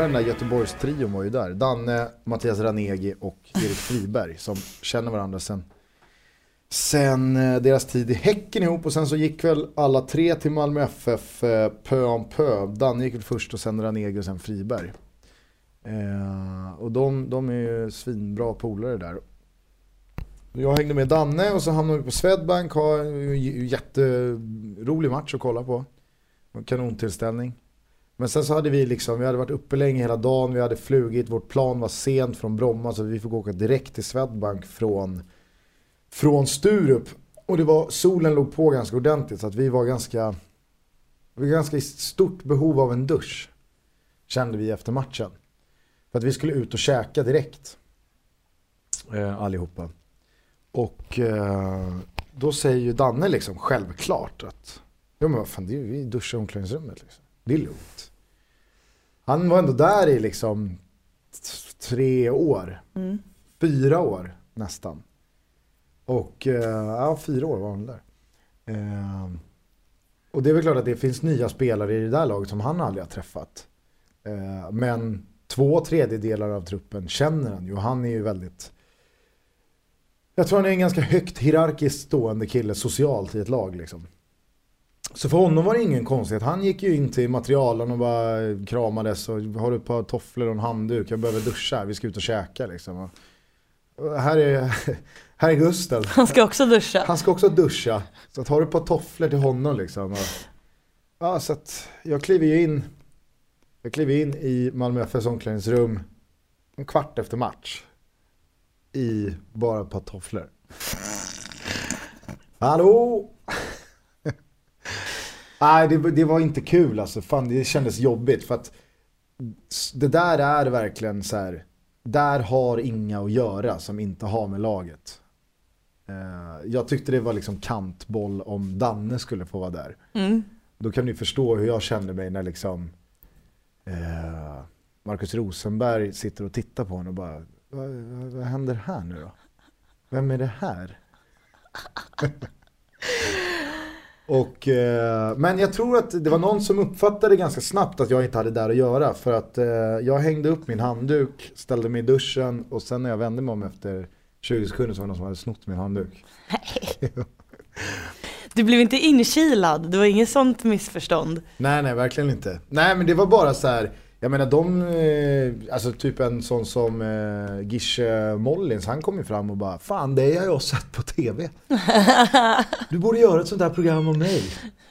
hela den där Göteborgstrion var ju där. Danne, Mattias Ranegi och Erik Friberg som känner varandra sen, sen eh, deras tid i Häcken ihop. Och sen så gick väl alla tre till Malmö FF eh, pö om pö. Danne gick väl först och sen Ranegi och sen Friberg. Eh, och de, de är ju svinbra polare där. Jag hängde med Danne och så hamnade vi på Swedbank. Har en jätterolig match att kolla på. Kanontillställning. Men sen så hade vi liksom, vi hade varit uppe länge hela dagen, vi hade flugit, vårt plan var sent från Bromma så vi fick åka direkt till Swedbank från, från Sturup. Och det var, solen låg på ganska ordentligt så att vi var ganska, vi var ganska i stort behov av en dusch. Kände vi efter matchen. För att vi skulle ut och käka direkt. Eh, allihopa. Och eh, då säger ju Danne liksom självklart att Ja men vad fan, det är, vi duschar i omklädningsrummet liksom. Det är lugnt. Han var ändå där i liksom tre år. Mm. Fyra år nästan. Och uh, ja, fyra år var han där. Uh, och det är väl klart att det finns nya spelare i det där laget som han aldrig har träffat. Uh, men två tredjedelar av truppen känner han ju. Och han är ju väldigt... Jag tror han är en ganska högt hierarkiskt stående kille socialt i ett lag liksom. Så för honom var det ingen konstighet. Han gick ju in till materialen och bara kramades och har du ett par tofflor och en handduk. Jag behöver duscha, vi ska ut och käka liksom. Och här är, här är Gustav. Han ska också duscha. Han ska också duscha. Så att har du ett par tofflor till honom liksom. Och, ja, så att jag kliver ju in. Jag kliver in i Malmö FFs omklädningsrum en kvart efter match. I bara ett par tofflor. Hallå! Nej, det, det, var inte kul alltså. Fan, det kändes jobbigt för att det där är verkligen så här. Där har inga att göra som inte har med laget. Uh, jag tyckte det var liksom kantboll om Danne skulle få vara där. Mm. Då kan ni förstå hur jag kände mig när liksom Marcus Rosenberg sitter och tittar på honom och bara vad, vad, vad händer här nu då? Vem är det här? Och, eh, men jag tror att det var någon som uppfattade ganska snabbt att jag inte hade där att göra. För att eh, jag hängde upp min handduk, ställde mig i duschen och sen när jag vände mig om efter 20 sekunder så var det någon som hade snott min handduk. Nej. Du blev inte inkilad, det var inget sånt missförstånd? Nej, nej, verkligen inte. Nej, men det var bara så här jag menar de, eh, alltså typ en sån som eh, Gische Mollins, han kom ju fram och bara Fan det har jag sett på TV. Du borde göra ett sånt här program om mig.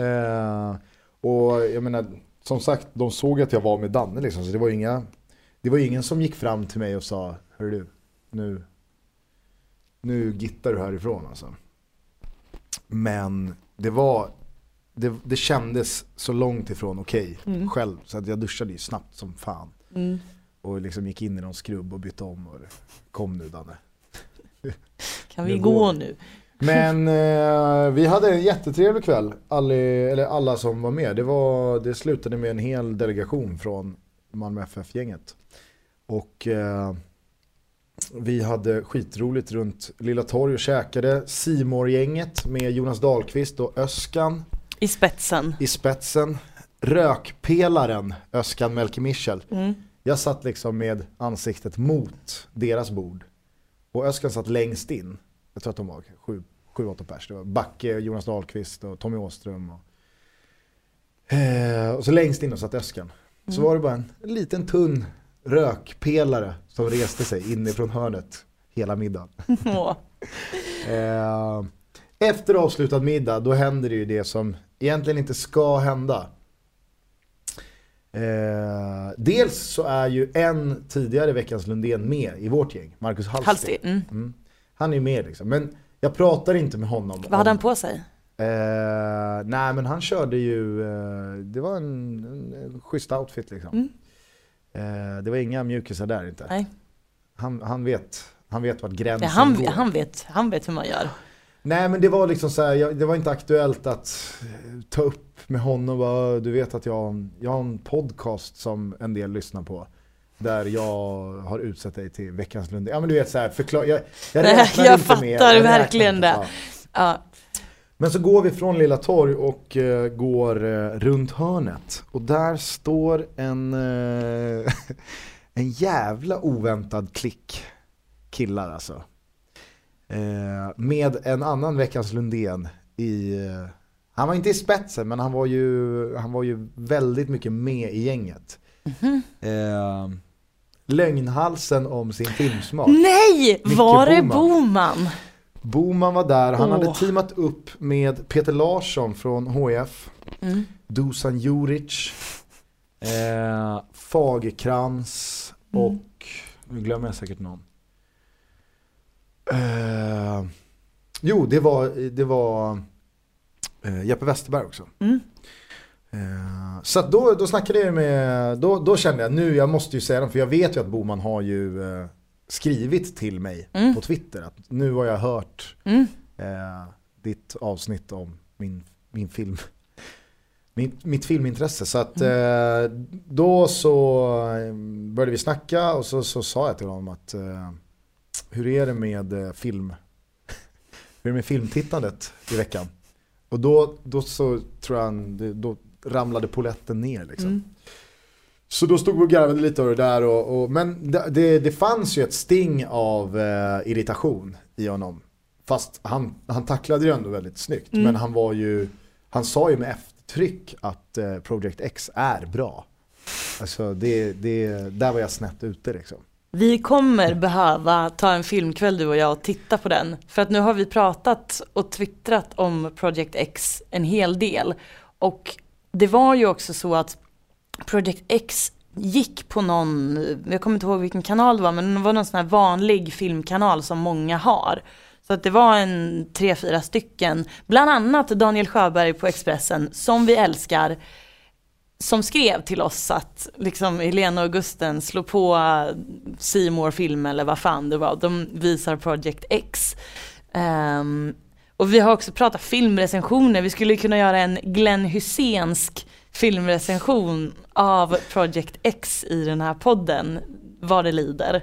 eh, och jag menar, som sagt, de såg att jag var med Danne liksom, så det var inga Det var ingen som gick fram till mig och sa Hör du, nu Nu gittar du härifrån alltså. Men det var det, det kändes så långt ifrån okej okay, mm. själv. Så att jag duschade ju snabbt som fan. Mm. Och liksom gick in i någon skrubb och bytte om. Och kom nu Danne. Kan vi gå nu? Men eh, vi hade en jättetrevlig kväll. Alla, eller alla som var med. Det, var, det slutade med en hel delegation från Malmö FF-gänget. Och eh, vi hade skitroligt runt Lilla Torg och käkade. simor gänget med Jonas Dahlqvist och Öskan. I spetsen. I spetsen. Rökpelaren Öskan Melke Michel. Mm. Jag satt liksom med ansiktet mot deras bord. Och Öskan satt längst in. Jag tror att de var sju, sju åtta pers. Det var Backe, Jonas Dahlqvist och Tommy Åström. Och, eh, och så längst in och satt Öskan. Mm. Så var det bara en, en liten tunn rökpelare som reste sig inifrån hörnet hela middagen. eh, efter avslutad middag, då händer det ju det som egentligen inte ska hända. Eh, dels så är ju en tidigare veckans Lundén med i vårt gäng, Marcus Hallsten. Hallsten mm. Mm. Han är med liksom, men jag pratar inte med honom. Vad hade han på sig? Eh, nej men han körde ju, eh, det var en, en, en schysst outfit liksom. Mm. Eh, det var inga mjukisar där inte. Nej. Han, han, vet, han vet vart gränsen ja, han, går. Han vet, han vet hur man gör. Nej men det var liksom så här, jag, det var inte aktuellt att ta upp med honom. Bara, du vet att jag, jag har en podcast som en del lyssnar på. Där jag har utsett dig till veckans Lundén. Ja men du vet så här, förklar, jag, jag räknar jag inte med. Jag fattar verkligen det. Ja. Men så går vi från Lilla Torg och uh, går uh, runt hörnet. Och där står en, uh, en jävla oväntad klick killar alltså. Med en annan Veckans Lundén i han var inte i spetsen men han var ju, han var ju väldigt mycket med i gänget. Mm -hmm. eh, lögnhalsen om sin filmsmak. Nej! Micke var det Boman? Boman var där, han oh. hade teamat upp med Peter Larsson från HF. Mm. Dusan Juric. Eh, Fagerkrans mm. och, nu glömmer jag säkert någon. Eh, jo, det var, det var eh, Jeppe Westerberg också. Mm. Eh, så då, då snackade jag med, då, då kände jag nu, jag måste ju säga det, för jag vet ju att Boman har ju eh, skrivit till mig mm. på Twitter att nu har jag hört mm. eh, ditt avsnitt om min, min film. Min, mitt filmintresse. Så att mm. eh, då så eh, började vi snacka och så, så sa jag till honom att hur är det med eh, film? hur är det med filmtittandet i veckan? Och då, då så tror jag han, då ramlade poletten ner liksom. Mm. Så då stod vi och garvade lite av det där och, och men det, det, det, fanns ju ett sting av eh, irritation i honom. Fast han, han tacklade det ändå väldigt snyggt. Mm. Men han var ju, han sa ju med eftertryck att eh, Project X är bra. Alltså det, det, där var jag snett ute liksom. Vi kommer behöva ta en filmkväll du och jag och titta på den. För att nu har vi pratat och twittrat om Project X en hel del. Och det var ju också så att Project X gick på någon, jag kommer inte ihåg vilken kanal det var, men det var någon sån här vanlig filmkanal som många har. Så att det var en tre, fyra stycken, bland annat Daniel Sjöberg på Expressen, som vi älskar, som skrev till oss att liksom Helena och Gusten slå på Simor film eller vad fan det var, de visar Project X. Um, och vi har också pratat filmrecensioner, vi skulle kunna göra en Glenn Hysénsk filmrecension av Project X i den här podden, vad det lider.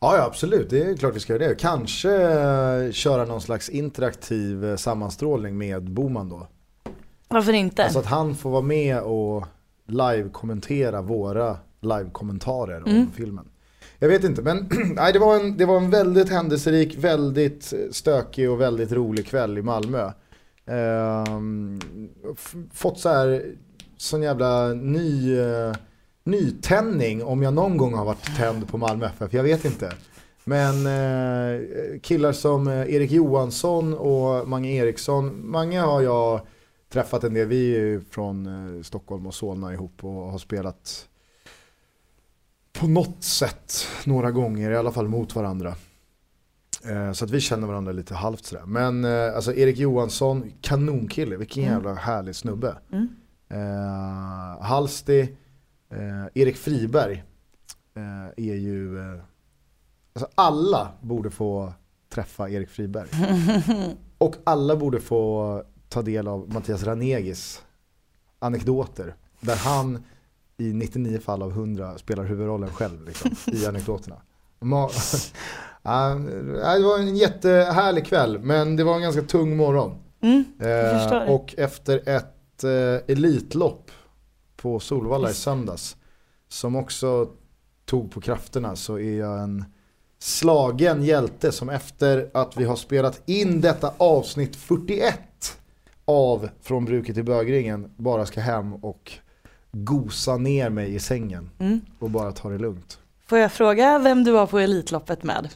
Ja, ja, absolut. Det är klart vi ska göra det. Kanske eh, köra någon slags interaktiv eh, sammanstrålning med Boman då. Varför inte? Alltså att han får vara med och live-kommentera våra live-kommentarer mm. om filmen. Jag vet inte, men nej, det, var en, det var en väldigt händelserik, väldigt stökig och väldigt rolig kväll i Malmö. Ehm, fått så här, sån jävla ny, uh, nytändning om jag någon gång har varit tänd på Malmö FF, jag vet inte. Men uh, killar som uh, Erik Johansson och Mange Eriksson, Mange har jag träffat en del, vi är ju från Stockholm och Solna ihop och har spelat på något sätt några gånger, i alla fall mot varandra. Eh, så att vi känner varandra lite halvt sådär. Men eh, alltså Erik Johansson, kanonkille, vilken mm. jävla härlig snubbe. Mm. Eh, Halsti, eh, Erik Friberg eh, är ju, eh, alltså alla borde få träffa Erik Friberg. Och alla borde få ta del av Mattias Ranegis anekdoter. Där han i 99 fall av 100 spelar huvudrollen själv liksom, i anekdoterna. det var en jättehärlig kväll men det var en ganska tung morgon. Mm, eh, och efter ett eh, elitlopp på Solvalla i söndags som också tog på krafterna så är jag en slagen hjälte som efter att vi har spelat in detta avsnitt 41 av Från bruket till bögringen bara ska hem och gosa ner mig i sängen mm. och bara ta det lugnt. Får jag fråga vem du var på Elitloppet med?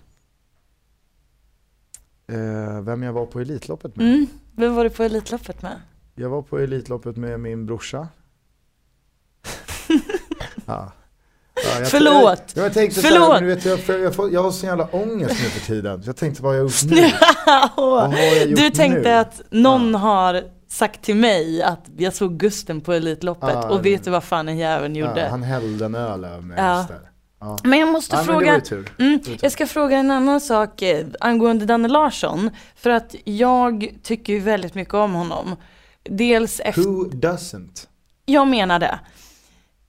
Eh, vem jag var på Elitloppet med? Mm. Vem var du på Elitloppet med? Jag var på Elitloppet med min brorsa. ja. Ja, jag, Förlåt! Jag, jag tänkte Förlåt! Här, vet, jag, jag, jag, jag har sån jävla ångest nu för tiden. Jag tänkte vad har jag gjort nu? vad har jag gjort du tänkte nu? att någon ja. har sagt till mig att jag såg Gusten på Elitloppet ja, och vet du vad fan den jäveln gjorde? han hällde en öl över mig. Ja. Ja. Men jag måste ja, fråga, mm, jag ska fråga en annan sak eh, angående Danne Larsson. För att jag tycker ju väldigt mycket om honom. Dels efter... Who doesn't? Jag menar det.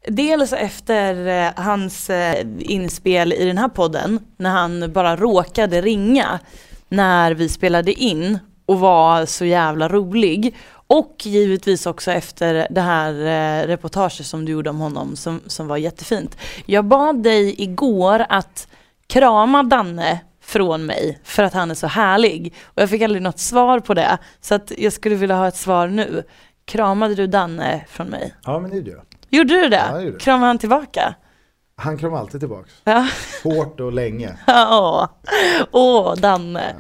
Dels efter eh, hans eh, inspel i den här podden, när han bara råkade ringa när vi spelade in och var så jävla rolig. Och givetvis också efter det här eh, reportaget som du gjorde om honom som, som var jättefint. Jag bad dig igår att krama Danne från mig för att han är så härlig. Och jag fick aldrig något svar på det. Så att jag skulle vilja ha ett svar nu. Kramade du Danne från mig? Ja men det gjorde jag. Gjorde du det? Ja, gjorde. Kramade han tillbaka? Han kramar alltid tillbaks. Ja. Hårt och länge. Åh, Åh Danne.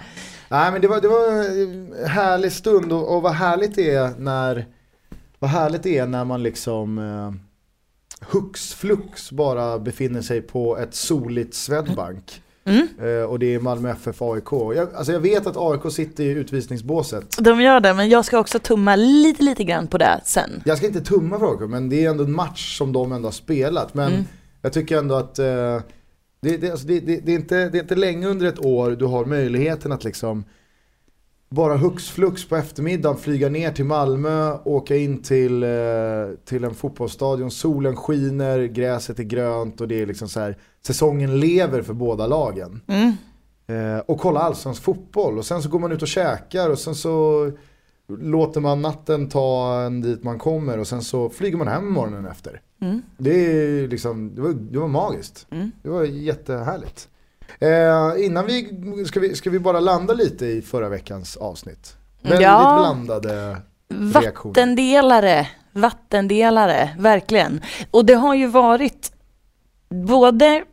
Nej men det var, det var en härlig stund och, och vad härligt det är när vad härligt det är när man liksom eh, hux flux bara befinner sig på ett soligt Swedbank. Mm. Eh, och det är Malmö FF AIK. Jag, alltså jag vet att AIK sitter i utvisningsbåset. De gör det, men jag ska också tumma lite, lite grann på det sen. Jag ska inte tumma för AIK men det är ändå en match som de ändå har spelat. Men Mm. jag tycker ändå att eh, det, det, alltså det, det, är inte, det är inte länge under ett år du har möjligheten att liksom bara hux flux på eftermiddagen flyga ner till Malmö, åka in till, eh, till en fotbollsstadion, solen skiner, gräset är grönt och det är liksom så här, säsongen lever för båda lagen. Mm. Eh, och kolla allsvensk fotboll och sen så går man ut och käkar och sen så låter man natten ta en dit man kommer och sen så flyger man hem morgonen efter. Mm. Det, är liksom, det, var, det var magiskt. Mm. Det var jättehärligt. Eh, innan vi ska, vi, ska vi bara landa lite i förra veckans avsnitt. Väldigt Ja. blandade reaktioner. Vattendelare, vattendelare, verkligen. Och det har ju varit både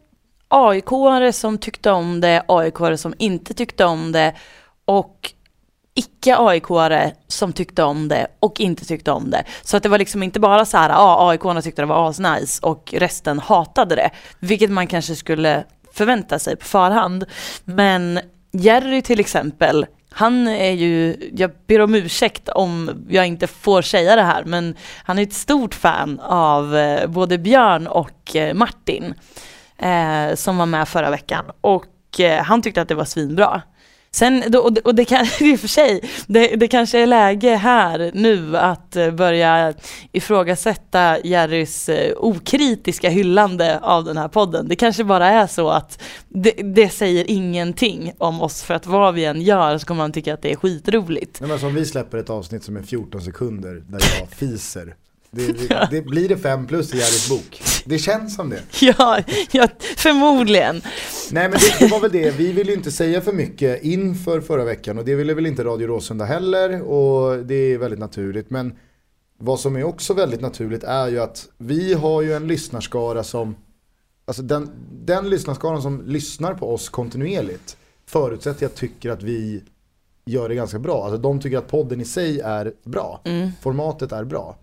AIK-are som tyckte om det, AIK-are som inte tyckte om det och icke AIK-are som tyckte om det och inte tyckte om det. Så att det var liksom inte bara så här, ja AIK-arna tyckte det var asnice och resten hatade det. Vilket man kanske skulle förvänta sig på förhand. Men Jerry till exempel, han är ju, jag ber om ursäkt om jag inte får säga det här, men han är ett stort fan av eh, både Björn och eh, Martin eh, som var med förra veckan. Och eh, han tyckte att det var svinbra. Sen, då- och det, och det kan i och för sig, det, det kanske är läge här nu att eh, börja ifrågasätta Jerrys eh, okritiska hyllande av den här podden. Det kanske bara är så att det, det säger ingenting om oss för att vad vi än gör så kommer man tycka att det är skitroligt. Nej, men alltså, som vi släpper ett avsnitt som är 14 sekunder där jag fiser. Det, det, det blir det fem plus i Jerrys bok. Det känns som det. Ja, ja förmodligen. Nej men det, var väl det, vi ville ju inte säga för mycket inför förra veckan och det ville väl inte Radio Råsunda heller och det är väldigt naturligt. Men vad som är också väldigt naturligt är ju att vi har ju en lyssnarskara som, alltså den, den lyssnarskaran som lyssnar på oss kontinuerligt förutsätter jag tycker att vi gör det ganska bra. Alltså de tycker att podden i sig är bra, Mm. formatet är bra.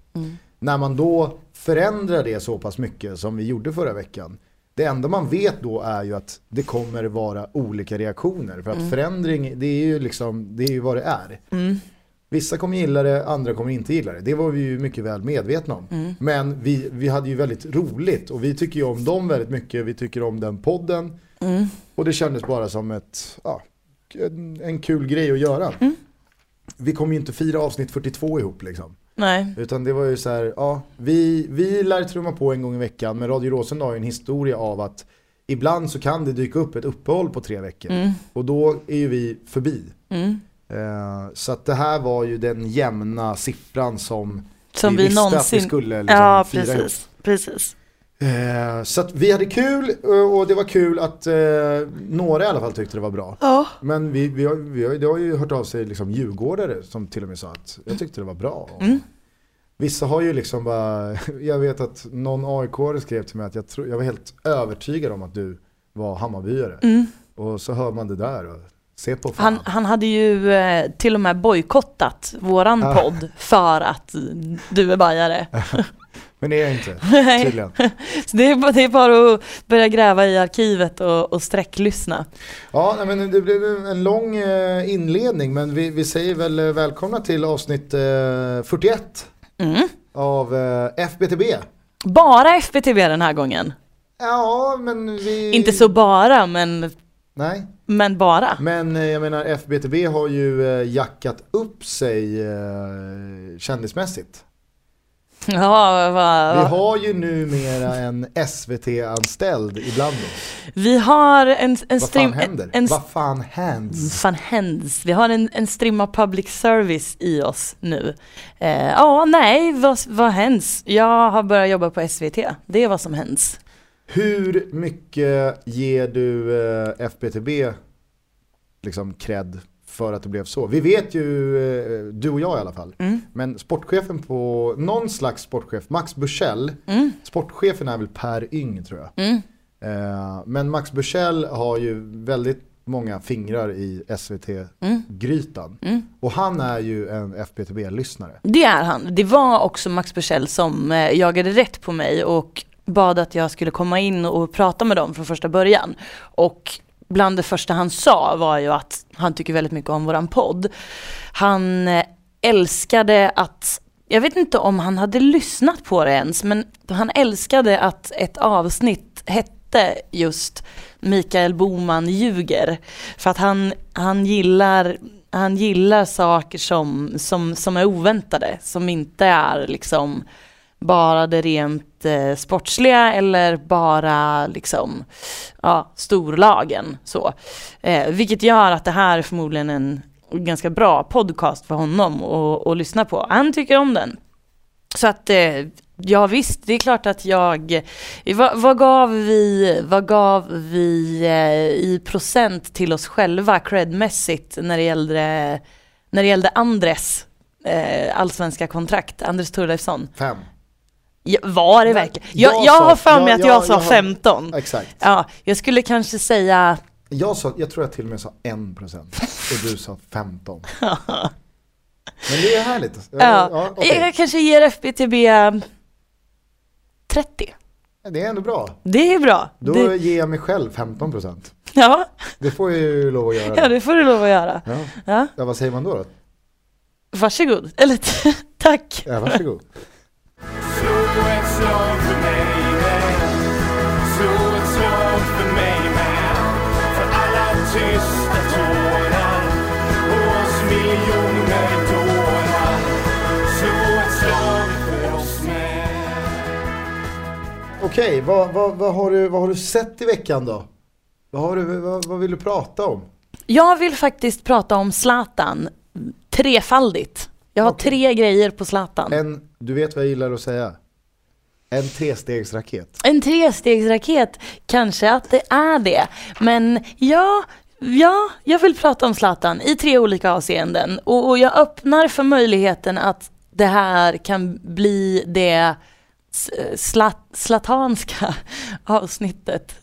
När man då förändrar det så pass mycket som vi gjorde förra veckan. Det enda man vet då är ju att det kommer vara olika reaktioner. För att förändring, det är ju liksom, det är ju vad det är. Mm. Vissa kommer gilla det, andra kommer inte gilla det. Det var vi ju mycket väl medvetna om. Mm. Men vi, vi hade ju väldigt roligt och vi tycker ju om dem väldigt mycket. Vi tycker om den podden. Mm. Och det kändes bara som ett, ja, en, en kul grej att göra. Mm. Vi kommer ju inte fira avsnitt 42 ihop liksom. Nej. Utan det var ju så här, ja, vi, vi lär trumma på en gång i veckan men Radio Råsunda har ju en historia av att ibland så kan det dyka upp ett uppehåll på tre veckor. Mm. Och då är ju vi förbi. Mm. Eh, så att det här var ju den jämna siffran som, Som vi, visste någonsin... att vi skulle liksom ja, fira ihop. precis. Eh, så att vi hade kul eh, och det var kul att eh, några i alla fall tyckte det var bra. Ja. Men vi, vi, har, vi har, det har ju hört av sig liksom djurgårdare som till och med sa att jag tyckte det var bra. Mm. Vissa har ju liksom bara, jag vet att någon aik skrev till mig att jag, tro, jag var helt övertygad om att du var Hammarbyare. Mm. Och så hör man det där och ser på fan. Han, han hade ju eh, till och med bojkottat våran Ah. podd för att du är bajare. Men det är jag inte, Nej. tydligen. Så det är, bara, det är bara att börja gräva i arkivet och, och sträcklyssna. Ja, men det blev en lång eh, inledning men vi, vi säger väl eh, välkomna till avsnitt eh, 41 Mm. av eh, FBTB. Bara FBTV den här gången. Ja, men vi... Inte så bara, men, Nej, men bara. men eh, jag menar FBTB har ju eh, jackat upp sig eh, kändismässigt. Ja, va, Vi va. har ju numera en SVT-anställd ibland oss. Vi har en, en Vad stream... fan händer? En, Vad fan hands? fan händs? Vi har en, en strimma public service i oss nu. Eh, Ja, nej, vad, vad händs? Jag har börjat jobba på SVT. Det är vad som händs. Hur mycket ger du eh, FBTB liksom cred för att det blev så? Vi vet ju, eh, du och jag i alla fall, Mm. men sportchefen på, någon slags sportchef, Max Bursell, Mm. sportchefen är väl Per Yng tror jag. Mm. Eh, men Max Bursell har ju väldigt många fingrar i SVT-grytan. Mm. Och han är ju en FBTB-lyssnare. Det är han. Det var också Max Bursell som eh, jagade rätt på mig och bad att jag skulle komma in och prata med dem från första början. Och bland det första han sa var ju att han tycker väldigt mycket om våran podd. Han eh, älskade att, jag vet inte om han hade lyssnat på det ens, men han älskade att ett avsnitt hette just Mikael Boman ljuger. För att han, han gillar han gillar saker som, som, som är oväntade, som inte är liksom bara det rent eh, sportsliga eller bara liksom, ja, storlagen. Så. Eh, vilket gör att det här är förmodligen en ganska bra podcast för honom att, att lyssna på. Han tycker om den. Så att eh, ja visst, det är klart att jag, eh, vad, vad gav vi, vad gav vi eh, i procent till oss själva credmässigt när det gällde, när det gällde Andres eh, allsvenska kontrakt, Andres Thorleifsson? Fem. Ja, var det verkligen? Jag, jag jag, sa- har för mig att jag, jag- sa jag har- 15. Exakt. Ja, jag skulle kanske säga, Jag, sa, jag tror jag till och med sa 1% och du sa 15. Men det är härligt. ja, Ja, okej. jag kanske ger FBTB 30. Det är ändå bra. Det är bra. Då det, ger jag mig själv 15%. ja, Det får jag ju lov att göra. ja, det får du lov att göra. Ja. Ja, ja, vad säger man då? då? varsågod. Eller tack. Ja, varsågod. Okej, vad, vad, vad, har du, vad har du sett i veckan då? Vad, har du, vad, vad vill du prata om? Jag vill faktiskt prata om Zlatan trefaldigt. Jag har Okej. tre grejer på Zlatan. En, du vet vad jag gillar att säga? En trestegsraket. En trestegsraket, kanske att det är det. Men ja, ja, jag vill prata om Zlatan i tre olika avseenden. Och, och jag öppnar för möjligheten att det här kan bli det slat, slatanska avsnittet.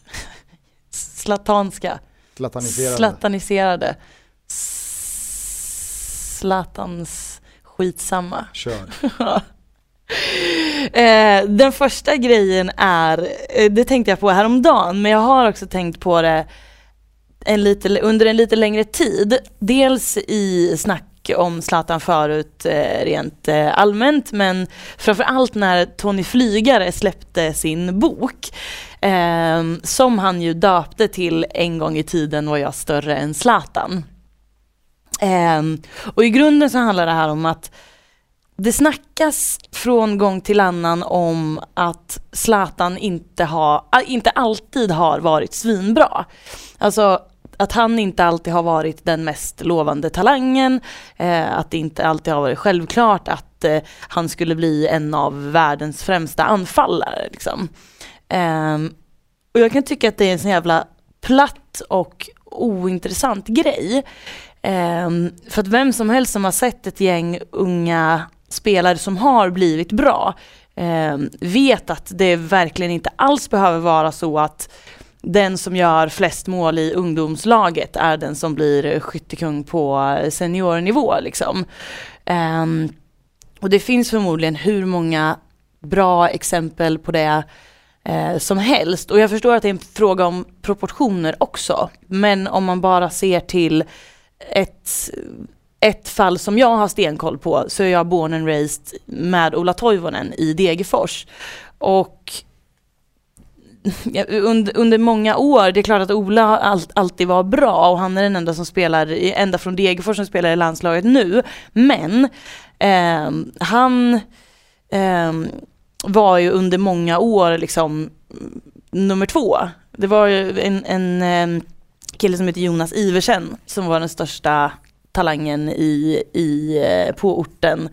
Slatanska. Zlataniserande. Slataniserade. Zlatans skitsamma. Kör. Eh, den första grejen är, eh, det tänkte jag på häromdagen, men jag har också tänkt på det en lite, under en lite längre tid. Dels i snack om Zlatan förut eh, rent eh, allmänt, men framförallt när Tony Flygare släppte sin bok. Eh, som han ju döpte till En gång i tiden var jag större än Zlatan. Eh, och i grunden så handlar det här om att det snackas från gång till annan om att Zlatan inte, ha, inte alltid har varit svinbra. Alltså att han inte alltid har varit den mest lovande talangen, eh, att det inte alltid har varit självklart att eh, han skulle bli en av världens främsta anfallare. Liksom. Eh, och jag kan tycka att det är en sån jävla platt och ointressant grej. Ehm, för att vem som helst som har sett ett gäng unga spelare som har blivit bra eh, vet att det verkligen inte alls behöver vara så att den som gör flest mål i ungdomslaget är den som blir skyttekung på seniornivå. Liksom. Ehm, och det finns förmodligen hur många bra exempel på det eh, som helst. Och jag förstår att det är en fråga om proportioner också. Men om man bara ser till ett, ett fall som jag har stenkoll på så är jag born and raised med Ola Toivonen i Degerfors. Och under, under många år, det är klart att Ola all, alltid var bra och han är den enda som spelar, ända från Degerfors som spelar i landslaget nu. Men eh, han eh, var ju under många år liksom nummer två. Det var ju en, en ehm, kille som heter Jonas Iversen som var den största talangen i, i, eh, på orten.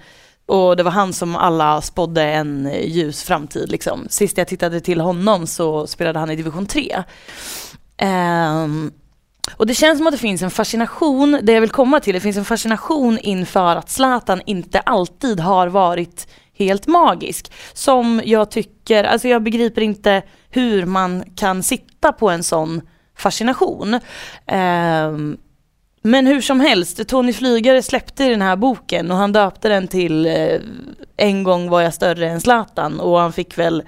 Och det var han som alla spådde en ljus framtid. Liksom. Sist jag tittade till honom så spelade han i division 3. Um, ehm, och det känns som att det finns en fascination, det jag vill komma till, det finns en fascination inför att Zlatan inte alltid har varit helt magisk. Som jag tycker, alltså jag begriper inte hur man kan sitta på en sån fascination. Um, men hur som helst, Tony Flygare släppte den här boken och han döpte den till eh, En gång var jag större än Zlatan och han fick väl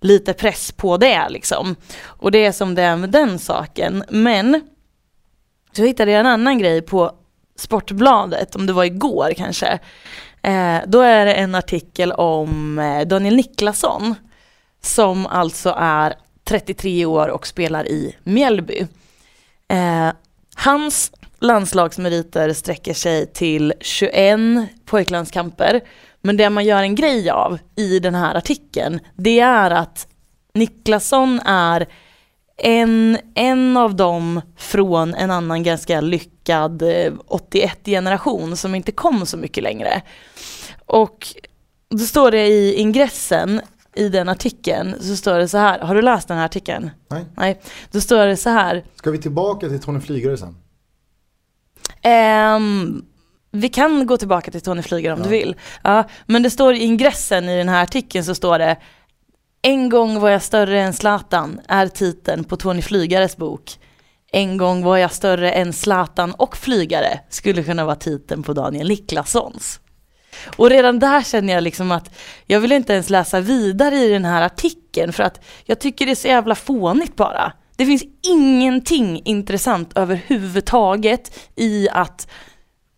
lite press på det liksom. Och det är som det är med den saken. Men så hittade jag en annan grej på Sportbladet, om det var igår kanske. Eh, då är det en artikel om eh, Daniel Niklasson som alltså är 33 år och spelar i Mjällby. Eh, hans landslagsmeriter sträcker sig till 21 pojklandskamper. Men det man gör en grej av i den här artikeln, det är att Niklasson är en, en av dem från en annan ganska lyckad 81-generation som inte kom så mycket längre. Och då står det i ingressen i den artikeln, så står det så här, har du läst den här artikeln? Nej. Nej. Då står det så här, Ska vi tillbaka till Tony Flygare sen? Ehm, vi kan gå tillbaka till Tony Flygare om Ja. du vill. Ja, men det står i ingressen i den här artikeln så står det En gång var jag större än Zlatan är titeln på Tony Flygares bok. En gång var jag större än Zlatan och Flygare skulle kunna vara titeln på Daniel Niklassons. Och redan där känner jag liksom att jag vill inte ens läsa vidare i den här artikeln för att jag tycker det är så jävla fånigt bara. Det finns ingenting intressant överhuvudtaget i att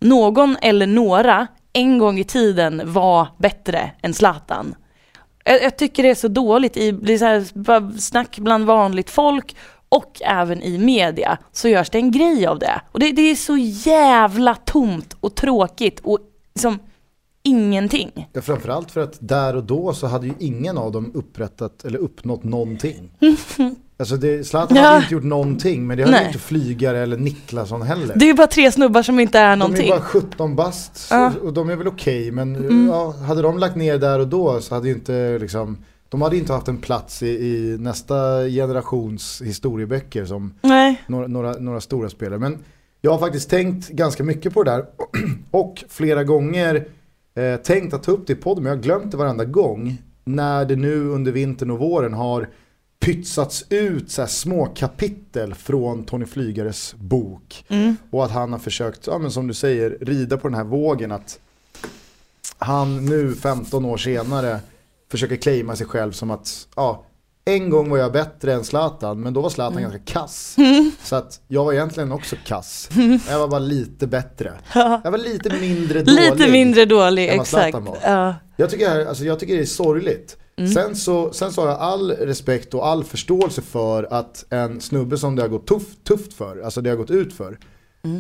någon eller några en gång i tiden var bättre än Zlatan. Jag, jag tycker det är så dåligt i det så här, snack bland vanligt folk och även i media så görs det en grej av det. Och det, det är så jävla tomt och tråkigt och liksom ingenting. Ja, framförallt för att där och då så hade ju ingen av dem upprättat eller uppnått någonting. Alltså det, Zlatan Ja. hade inte gjort någonting men det hade Nej. inte Flygare eller Niklasson heller. Det är ju bara tre snubbar som inte är de är någonting. bara 17 bast Ja. Mm. och de är väl okej men ja, hade de lagt ner där och då så hade ju inte liksom de hade inte haft en plats i, i nästa generations historieböcker som några, några, några stora spelare. Men jag har faktiskt tänkt ganska mycket på det där och flera gånger eh, tänkt att ta upp det i podden men jag har glömt det varenda gång. När det nu under vintern och våren har pytsats ut så små kapitel från Tony Flygares bok. Mm. Och att han har försökt, ja, men som du säger, rida på den här vågen att han nu 15 år senare försöker claima sig själv som att ja, en gång var jag bättre än Zlatan men då var Zlatan ganska kass. Så att jag var egentligen också kass. Jag var bara lite bättre. Jag var lite mindre dålig. Lite mindre dålig, exakt. Var. Ja. Jag tycker, alltså, jag tycker det är sorgligt. Sen, så, sen så har jag all respekt och all förståelse för att en snubbe som det har gått tufft, tufft för, alltså det har gått ut för.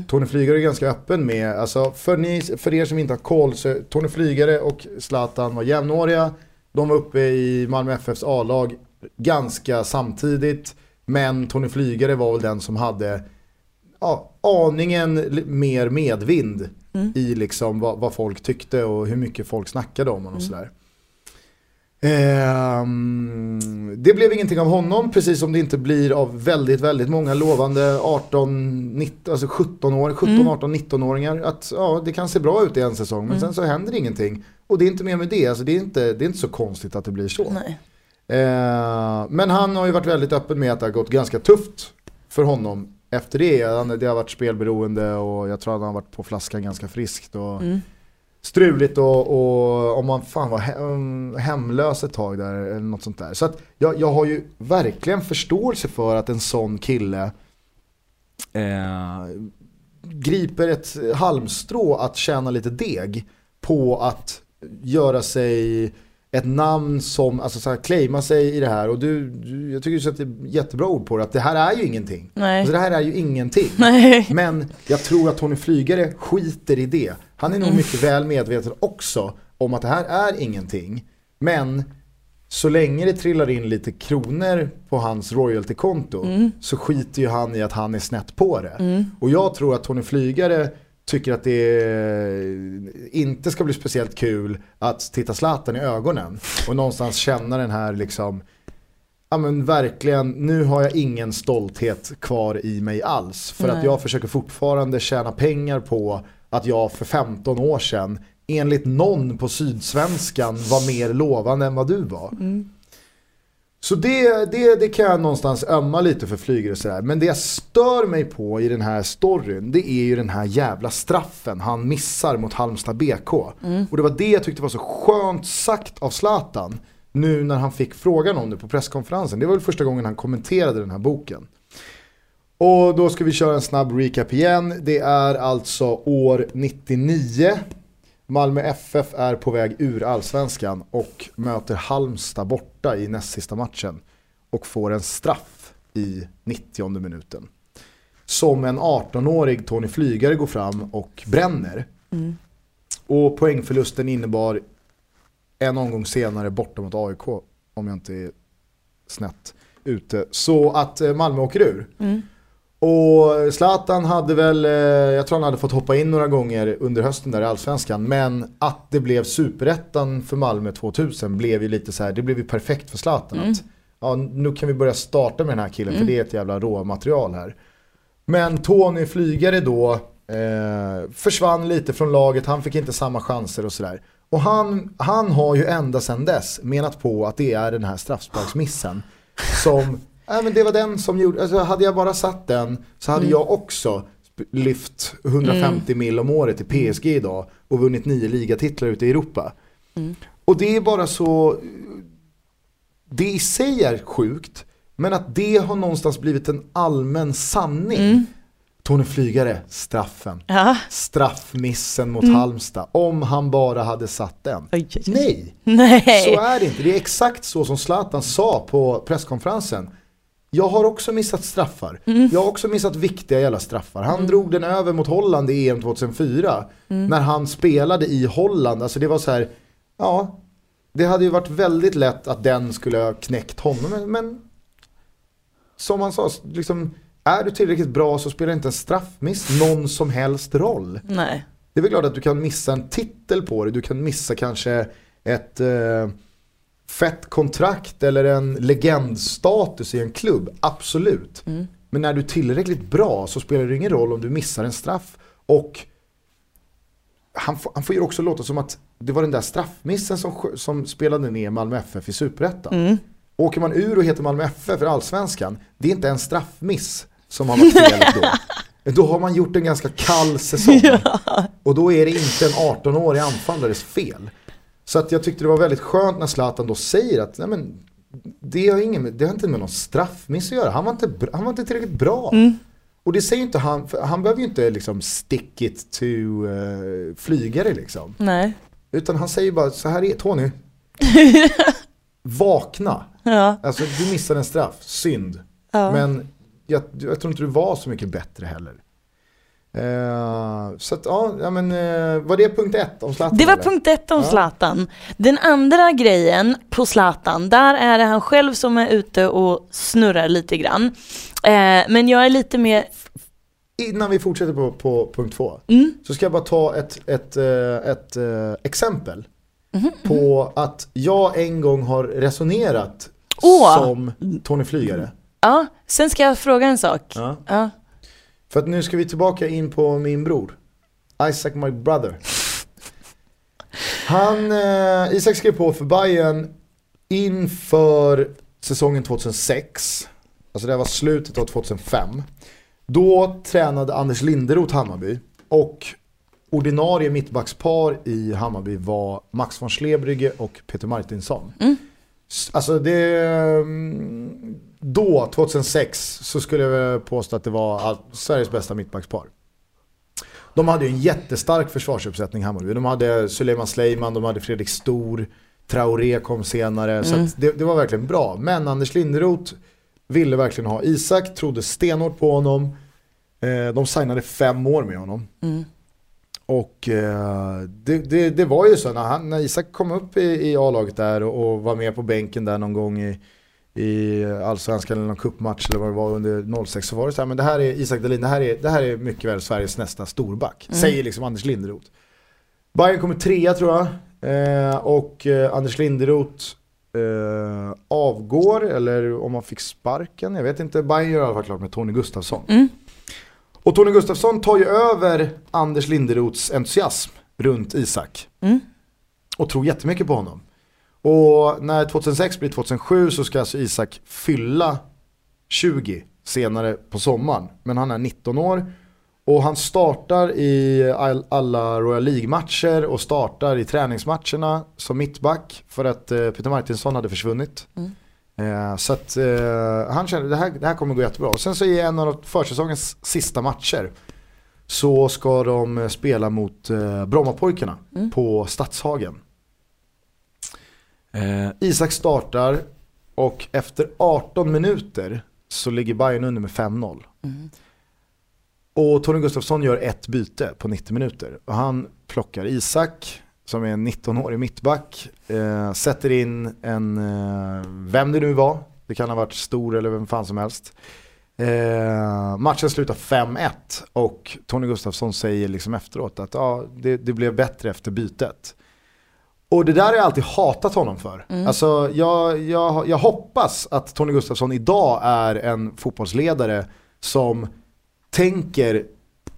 Tony Flygare är ganska öppen med, alltså för, ni, för er som inte har koll så Tony Flygare och Zlatan var jämnåriga. De var uppe i Malmö FFs A-lag ganska samtidigt. Men Tony Flygare var väl den som hade ja, aningen mer medvind i liksom vad, vad folk tyckte och hur mycket folk snackade om honom och sådär. Ehm, det blev ingenting av honom, precis som det inte blir av väldigt, väldigt många lovande 18, 19, alltså 17 år, 17, 18, 19-åringar. Att ja, det kan se bra ut i en säsong, men sen så händer ingenting. Och det är inte mer med det, alltså det är inte, det är inte så konstigt att det blir så. Eh, men han har ju varit väldigt öppen med att det har gått ganska tufft för honom efter det. Han, det har varit spelberoende och jag tror att han har varit på flaskan ganska friskt. Och Struligt och, och om man fan var he- hemlös ett tag där eller något sånt där. Så att jag, jag har ju verkligen förståelse för att en sån kille eh, griper ett halmstrå att tjäna lite deg på att göra sig ett namn som, alltså så här, claima sig i det här och du, du jag tycker du sätter jättebra ord på det, att det här är ju ingenting. Nej. Alltså det här är ju ingenting. Nej. Men jag tror att Tony Flygare skiter i det. Han är nog Mm. mycket väl medveten också om att det här är ingenting. Men så länge det trillar in lite kronor på hans royaltykonto så skiter ju han i att han är snett på det. Och jag tror att Tony Flygare tycker att det inte ska bli speciellt kul att titta Zlatan i ögonen och någonstans känna den här liksom Ja men verkligen, nu har jag ingen stolthet kvar i mig alls. För att Nej. jag försöker fortfarande tjäna pengar på att jag för 15 år sedan enligt någon på Sydsvenskan var mer lovande än vad du var. Så det, det, det kan jag någonstans ömma lite för flygare sådär. Men det jag stör mig på i den här storyn, det är ju den här jävla straffen han missar mot Halmstad BK. Och det var det jag tyckte var så skönt sagt av Zlatan. Nu när han fick frågan om det på presskonferensen. Det var väl första gången han kommenterade den här boken. Och då ska vi köra en snabb recap igen. Det är alltså år 99. Malmö FF är på väg ur allsvenskan och möter Halmstad borta i näst sista matchen. Och får en straff i 90 minuten. Som en 18-årig Tony Flygare går fram och bränner. Och poängförlusten innebar en omgång senare borta mot AIK. Om jag inte är snett ute. Så att eh, Malmö åker ur. Och Zlatan hade väl, eh, jag tror han hade fått hoppa in några gånger under hösten där i Allsvenskan. Men att det blev superettan för Malmö 2000 blev ju lite så här, det blev ju perfekt för Zlatan. Att, ja, nu kan vi börja starta med den här killen för det är ett jävla råmaterial här. Men Tony Flygare då eh, försvann lite från laget, han fick inte samma chanser och sådär. Och han, han har ju ända sedan dess menat på att det är den här straffsparksmissen som, ja men det var den som gjorde, alltså hade jag bara satt den så hade jag också lyft 150 mil om året i PSG idag och vunnit nio ligatitlar ute i Europa. Och det är bara så, det i sig är sjukt, men att det har någonstans blivit en allmän sanning. Tony Flygare, straffen. Ja. Straffmissen mot Halmstad. Om han bara hade satt den. Oj, oj. Nej, Nej. så är det inte. Det är exakt så som Zlatan sa på presskonferensen. Jag har också missat straffar. Jag har också missat viktiga jävla straffar. Han drog den över mot Holland i EM 2004. När han spelade i Holland. Alltså det var så här, ja. Det hade ju varit väldigt lätt att den skulle ha knäckt honom. Men, men som han sa, liksom, är du tillräckligt bra så spelar inte en straffmiss någon som helst roll. Nej. Det är väl klart att du kan missa en titel på det. Du kan missa kanske ett eh, fett kontrakt eller en legendstatus i en klubb. Absolut. Men när du är tillräckligt bra så spelar det ingen roll om du missar en straff. Och han, får- han får ju också låta som att det var den där straffmissen som, som spelade ner Malmö FF i Superettan. Åker man ur och heter Malmö FF för Allsvenskan, det är inte en straffmiss som har varit felet då. Då har man gjort en ganska kall säsong. Och då är det inte en 18-årig anfallares fel. Så att jag tyckte det var väldigt skönt när Zlatan då säger att nej men, det, har ingen, det har inte med någon straffmiss att göra. Han var inte, han var inte tillräckligt bra. Och det säger inte han, han behöver ju inte liksom stick it to eh, flygare liksom. Nej. Utan han säger bara så här är Tony. Vakna. Ja. Alltså du missade en straff, synd. Ja. Men jag, jag tror inte du var så mycket bättre heller. Eh, så att ja, ja men var var det punkt ett om Zlatan? Det var eller? punkt ett om Ja. Zlatan. Den andra grejen på Zlatan, där är det han själv som är ute och snurrar lite grann. Eh, men jag är lite mer, Innan vi fortsätter på, på punkt två. Mm. Så ska jag bara ta ett, ett, ett, eh, exempel. Mhm, På att jag en gång har resonerat Åh! som Tony Flygare. ja, sen ska jag fråga en sak. Ja. För att nu ska vi tillbaka in på min bror. Isaac my brother. Han, eh, Isak skrev på för Bayern inför säsongen 2006. Alltså det var slutet av 2005. Då tränade Anders Linderoth Hammarby. Och ordinarie mittbackspar i Hammarby var Max von Slebrygge och Peter Martinsson. S- Alltså det... mm, Då, 2006, så skulle jag påstå att det var Sveriges bästa mittbackspar. De hade ju en jättestark försvarsuppsättning Hammarby. De hade Suleiman Sleiman, de hade Fredrik Stor, Traoré kom senare. Så att det, det var verkligen bra. Men Anders Linderoth ville verkligen ha Isak, trodde stenhårt på honom. Eh, de signade fem år med honom. Och eh, det, det, det var ju så när, han, när Isak kom upp i, i A-laget där och, och var med på bänken där någon gång i, i allsvenskan eller någon cupmatch eller vad det var under 06 så var det så här, men det här är Isak Dahlin, det här är, det här är mycket väl Sveriges nästa storback. Säger liksom Anders Linderoth. Bayern kommer trea tror jag. Eh, och eh, Anders Linderoth eh, avgår, eller om han fick sparken, jag vet inte. Bayern gör i alla fall klart med Tony Gustafsson. Mm. Och Tony Gustafsson tar ju över Anders Linderoths entusiasm runt Isak. Mm. Och tror jättemycket på honom. Och när 2006 blir 2007 så ska alltså Isak fylla 20 senare på sommaren. Men han är 19 år. Och han startar i all, alla Royal League-matcher och startar i träningsmatcherna som mittback för att eh, Peter Martinsson hade försvunnit. Eh, så att eh, han kände det här, det här kommer gå jättebra. Och sen så i en av försäsongens sista matcher så ska de spela mot Brommapojkarna på Stadshagen. Eh, Isak startar och efter 18 minuter så ligger Bayern under med 5-0. Och Tony Gustafsson gör ett byte på 90 minuter. Och han plockar Isak, som är en 19-årig mittback, eh, sätter in en, eh, vem det nu var, det kan ha varit stor eller vem fan som helst. Eh, matchen slutar 5-1 och Tony Gustafsson säger liksom efteråt att ja, det, det blev bättre efter bytet. Och det där har jag alltid hatat honom för. Alltså, jag, jag, jag hoppas att Tony Gustafsson idag är en fotbollsledare som tänker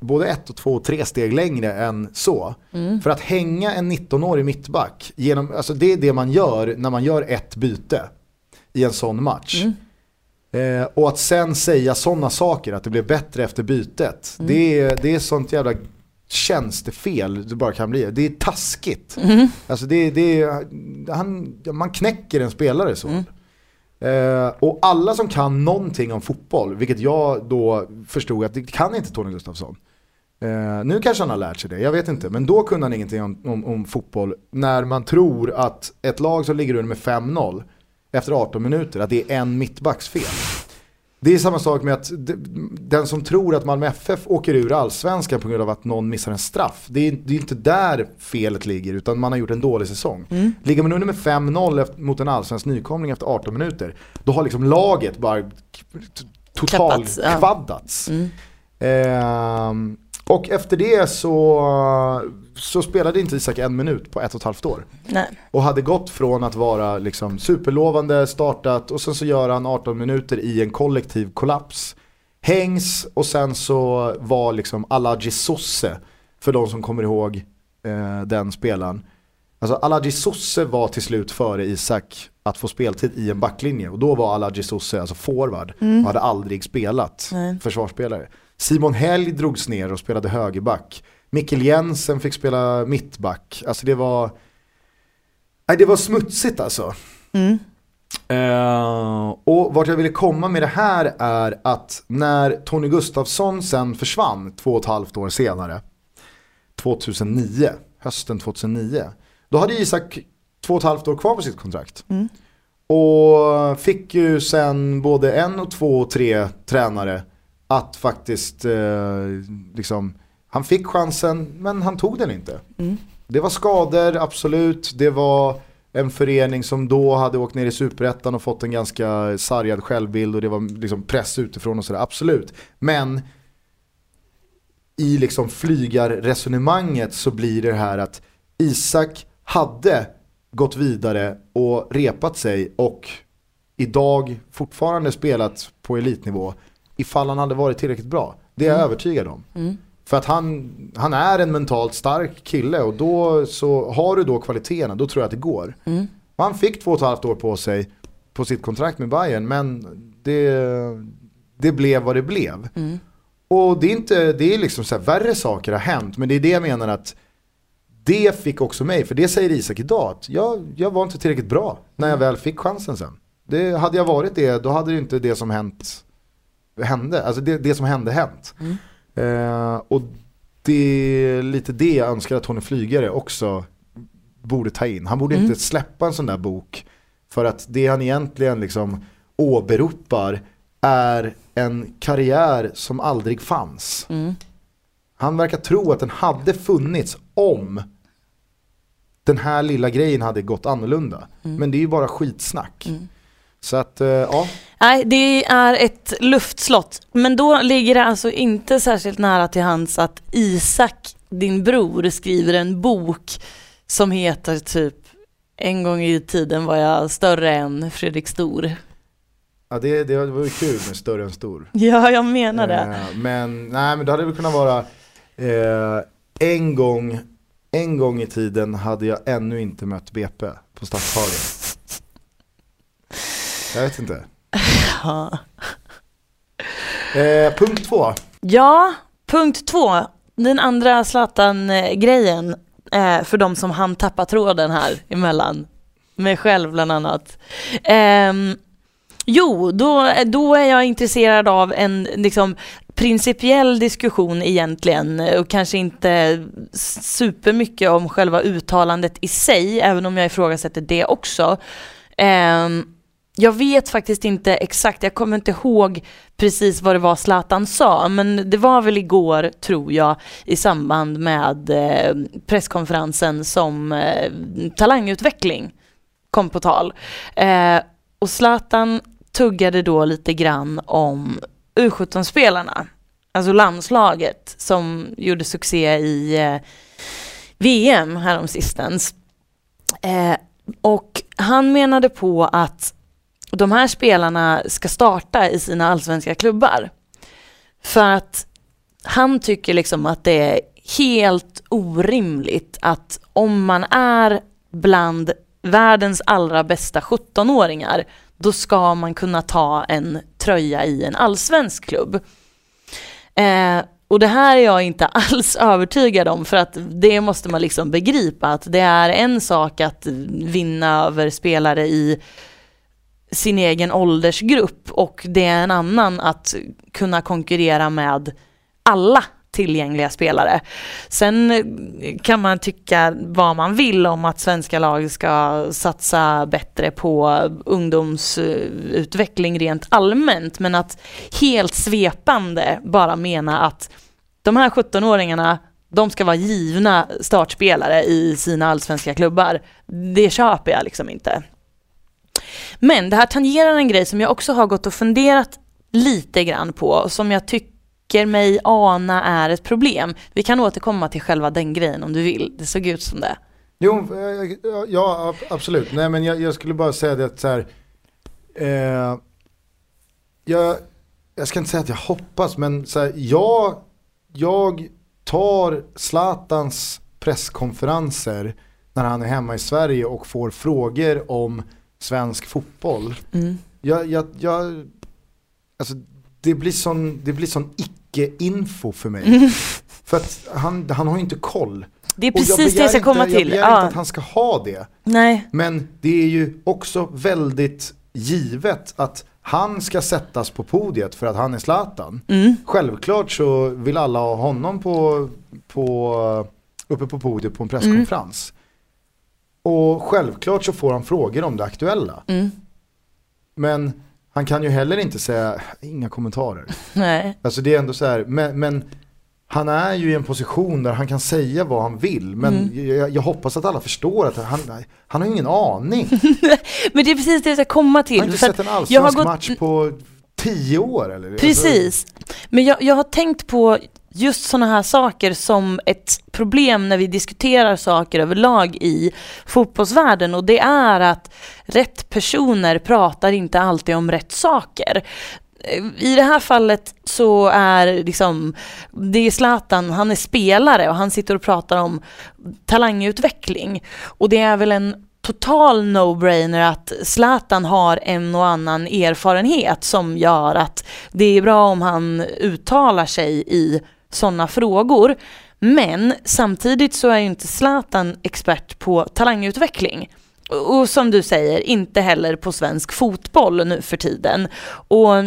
både ett och två och tre steg längre än så. För att hänga en 19-årig mittback, genom, alltså det är det man gör när man gör ett byte i en sån match. Eh, och att sen säga sådana saker, att det blev bättre efter bytet. Det, är, det är sånt jävla tjänstefel det bara kan bli. Det är taskigt. Alltså det, det är, han, man knäcker en spelare så. Eh, och alla som kan någonting om fotboll, vilket jag då förstod att det kan inte Tony Gustafsson. Eh, nu kanske han har lärt sig det, jag vet inte. Men då kunde han ingenting om, om, om fotboll när man tror att ett lag som ligger under med 5-0 efter 18 minuter, att det är en mittbacks fel. Det är samma sak med att den som tror att Malmö FF åker ur allsvenskan på grund av att någon missar en straff. Det är, det är inte där felet ligger utan man har gjort en dålig säsong. Ligger man under med 5-0 efter- mot en allsvensk nykomling efter 18 minuter, då har liksom laget bara k- t- total Klappats, ja. kvaddats. Ehm, och efter det så, så spelade inte Isak en minut på ett och ett halvt år. Nej. Och hade gått från att vara liksom superlovande, startat och sen så gör han 18 minuter i en kollektiv kollaps. Hängs och sen så var liksom Alaji Sosse, för de som kommer ihåg eh, den spelaren. Alltså Alaji Sosse var till slut före Isak att få speltid i en backlinje och då var Alaji Sosse alltså forward och hade aldrig spelat Nej. försvarsspelare. Simon Helg drogs ner och spelade högerback. Mikkel Jensen fick spela mittback. Alltså det var Nej, det var smutsigt alltså. Eh, och vart jag ville komma med det här är att när Tony Gustafsson sen försvann två och ett halvt år senare, 2009, hösten 2009, då hade Isak två och ett halvt år kvar på sitt kontrakt. Och fick ju sen både en och två och tre tränare att faktiskt eh, liksom, han fick chansen men han tog den inte. Det var skador, absolut. Det var en förening som då hade åkt ner i superettan och fått en ganska sargad självbild och det var liksom press utifrån och sådär, absolut. Men i liksom flygarresonemanget så blir det här att Isak hade gått vidare och repat sig och idag fortfarande spelat på elitnivå ifall han hade varit tillräckligt bra. Det är jag övertygad om. För att han, han är en mentalt stark kille och då så har du då kvaliteterna, då tror jag att det går. Och Han fick två och ett halvt år på sig på sitt kontrakt med Bayern men det, det blev vad det blev. Och det är inte, det är liksom så här, värre saker har hänt men det är det jag menar att det fick också mig, för det säger Isak idag, att jag, jag var inte tillräckligt bra när jag väl fick chansen sen. Det, hade jag varit det, då hade det inte det som hänt hände. Alltså det, det som hände hänt. Eh, och det är lite det jag önskar att Tony Flygare också borde ta in. Han borde inte släppa en sån där bok. För att det han egentligen liksom åberopar är en karriär som aldrig fanns. Han verkar tro att den hade funnits om den här lilla grejen hade gått annorlunda. Men det är ju bara skitsnack. Så att, eh, ja. Nej, det är ett luftslott. Men då ligger det alltså inte särskilt nära till hands att Isak, din bror, skriver en bok som heter typ En gång i tiden var jag större än Fredrik Stor. ja det, det var ju kul med större än stor. Ja, jag menar det. Eh, men nej men det hade väl kunnat vara eh, en gång en gång i tiden hade jag ännu inte mött BP på Stadshagen. Jag vet inte. Ja. Eh, punkt två. Ja, punkt två. Den andra Zlatan-grejen eh, för de som hann tappa tråden här emellan. Mig själv bland annat. Ehm, jo, då, då är jag intresserad av en liksom, principiell diskussion egentligen och kanske inte supermycket om själva uttalandet i sig, även om jag ifrågasätter det också. Ehm, jag vet faktiskt inte exakt, jag kommer inte ihåg precis vad det var Zlatan sa, men det var väl igår, tror jag, i samband med eh, presskonferensen som eh, talangutveckling kom på tal. Eh, och Zlatan tuggade då lite grann om U17-spelarna, alltså landslaget som gjorde succé i VM häromsistens. Eh, och han menade på att de här spelarna ska starta i sina allsvenska klubbar. För att han tycker liksom att det är helt orimligt att om man är bland världens allra bästa 17-åringar då ska man kunna ta en tröja i en allsvensk klubb. Eh, och det här är jag inte alls övertygad om för att det måste man liksom begripa att det är en sak att vinna över spelare i sin egen åldersgrupp och det är en annan att kunna konkurrera med alla tillgängliga spelare. Sen kan man tycka vad man vill om att svenska lag ska satsa bättre på ungdomsutveckling rent allmänt men att helt svepande bara mena att de här 17-åringarna de ska vara givna startspelare i sina allsvenska klubbar. Det köper jag liksom inte. Men det här tangerar en grej som jag också har gått och funderat lite grann på och som jag tycker mig ana är ett problem. Vi kan återkomma till själva den grejen om du vill. Det såg ut som det. Jo, eh, ja absolut. Nej men jag, jag skulle bara säga det att så här, eh, jag, jag ska inte säga att jag hoppas men så här, jag, jag tar Zlatans presskonferenser när han är hemma i Sverige och får frågor om svensk fotboll. Mm. Jag, jag, jag, alltså, det blir sån, det blir sån icke-info för mig. För att han, han har ju inte koll. Det är Och jag precis det jag ska inte- komma Jag till. begär Ja. inte att han ska ha det. Nej, Men det är ju också väldigt givet att han ska sättas på podiet för att han är Zlatan. mm. Självklart så vill alla ha honom på, på, uppe på podiet på en presskonferens. Och självklart så får han frågor om det aktuella. Mm. Men han kan ju heller inte säga, inga kommentarer. nej. Alltså det är ändå så här, men, men han är ju i en position där han kan säga vad han vill. Men Mm. jag, jag hoppas att alla förstår att han, han har ingen aning. Men det är precis det jag ska komma till. Jag har inte sett en allsvensk gått- match på tio år eller? Alltså, Precis. Men jag, jag har tänkt på just sådana här saker som ett problem när vi diskuterar saker överlag i fotbollsvärlden och det är att rätt personer pratar inte alltid om rätt saker. I det här fallet så är liksom, det är Zlatan, han är spelare och han sitter och pratar om talangutveckling. Och det är väl en total no-brainer att Zlatan har en och annan erfarenhet som gör att det är bra om han uttalar sig i sådana frågor. Men samtidigt så är ju inte Zlatan expert på talangutveckling. Och som du säger, inte heller på svensk fotboll nu för tiden. Och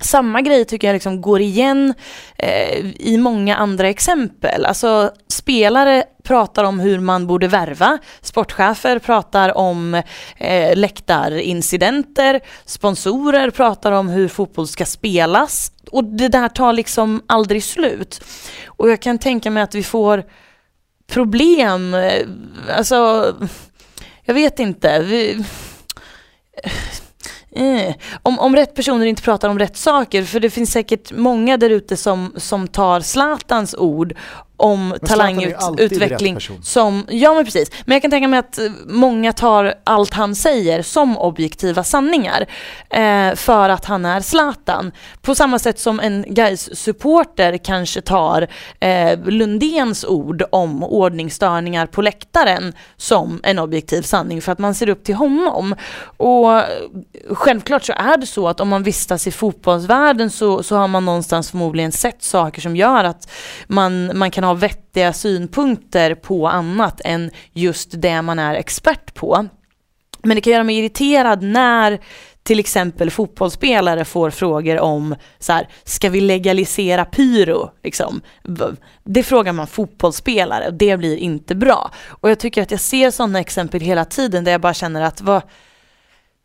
samma grej tycker jag liksom går igen eh, i många andra exempel. Alltså spelare pratar om hur man borde värva, sportchefer pratar om eh, läktarincidenter, sponsorer pratar om hur fotboll ska spelas och det där tar liksom aldrig slut. Och jag kan tänka mig att vi får problem, eh, alltså, jag vet inte. Vi, Eh. Om, om rätt personer inte pratar om rätt saker, för det finns säkert många där ute som, som tar Zlatans ord om talangutveckling som, ja men precis, men jag kan tänka mig att eh, många tar allt han säger som objektiva sanningar eh, för att han är Zlatan. På samma sätt som en guys supporter kanske tar eh, Lundens ord om ordningsstörningar på läktaren som en objektiv sanning för att man ser upp till honom. Och eh, självklart så är det så att om man vistas i fotbollsvärlden så, så har man någonstans förmodligen sett saker som gör att man, man kan ha vettiga synpunkter på annat än just det man är expert på. Men det kan göra mig irriterad när till exempel fotbollsspelare får frågor om så här, ska vi legalisera pyro? Liksom. Det frågar man fotbollsspelare och det blir inte bra. Och jag tycker att jag ser sådana exempel hela tiden där jag bara känner att vad,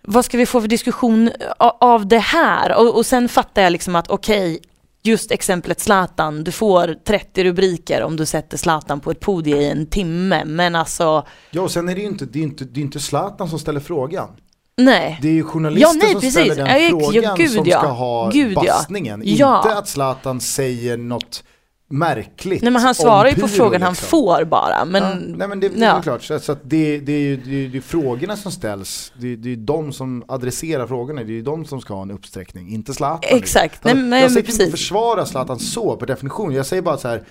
vad ska vi få för diskussion av det här? Och, och sen fattar jag liksom att okej, just exemplet Zlatan, du får 30 rubriker om du sätter Zlatan på ett podium i en timme, men alltså Ja, och sen är det ju inte, det är inte, det är inte Zlatan som ställer frågan. nej. Det är ju journalister Ja, nej, som precis. ställer den Ja, ja, frågan gud, som ja. ska ha Gud, ja. bassningen. Ja. Inte att Zlatan säger något märkligt Nej men han svarar ju på frågan han liksom. får bara, men... ja, nej men det, det är ja. klart, så, så det, det är ju det är, det är frågorna som ställs, det är, det är de som adresserar frågorna, det är ju de som ska ha en uppsträckning, inte Zlatan. Exakt, Alltså, nej, nej, jag säger inte försvara Zlatan så per definition, jag säger bara så här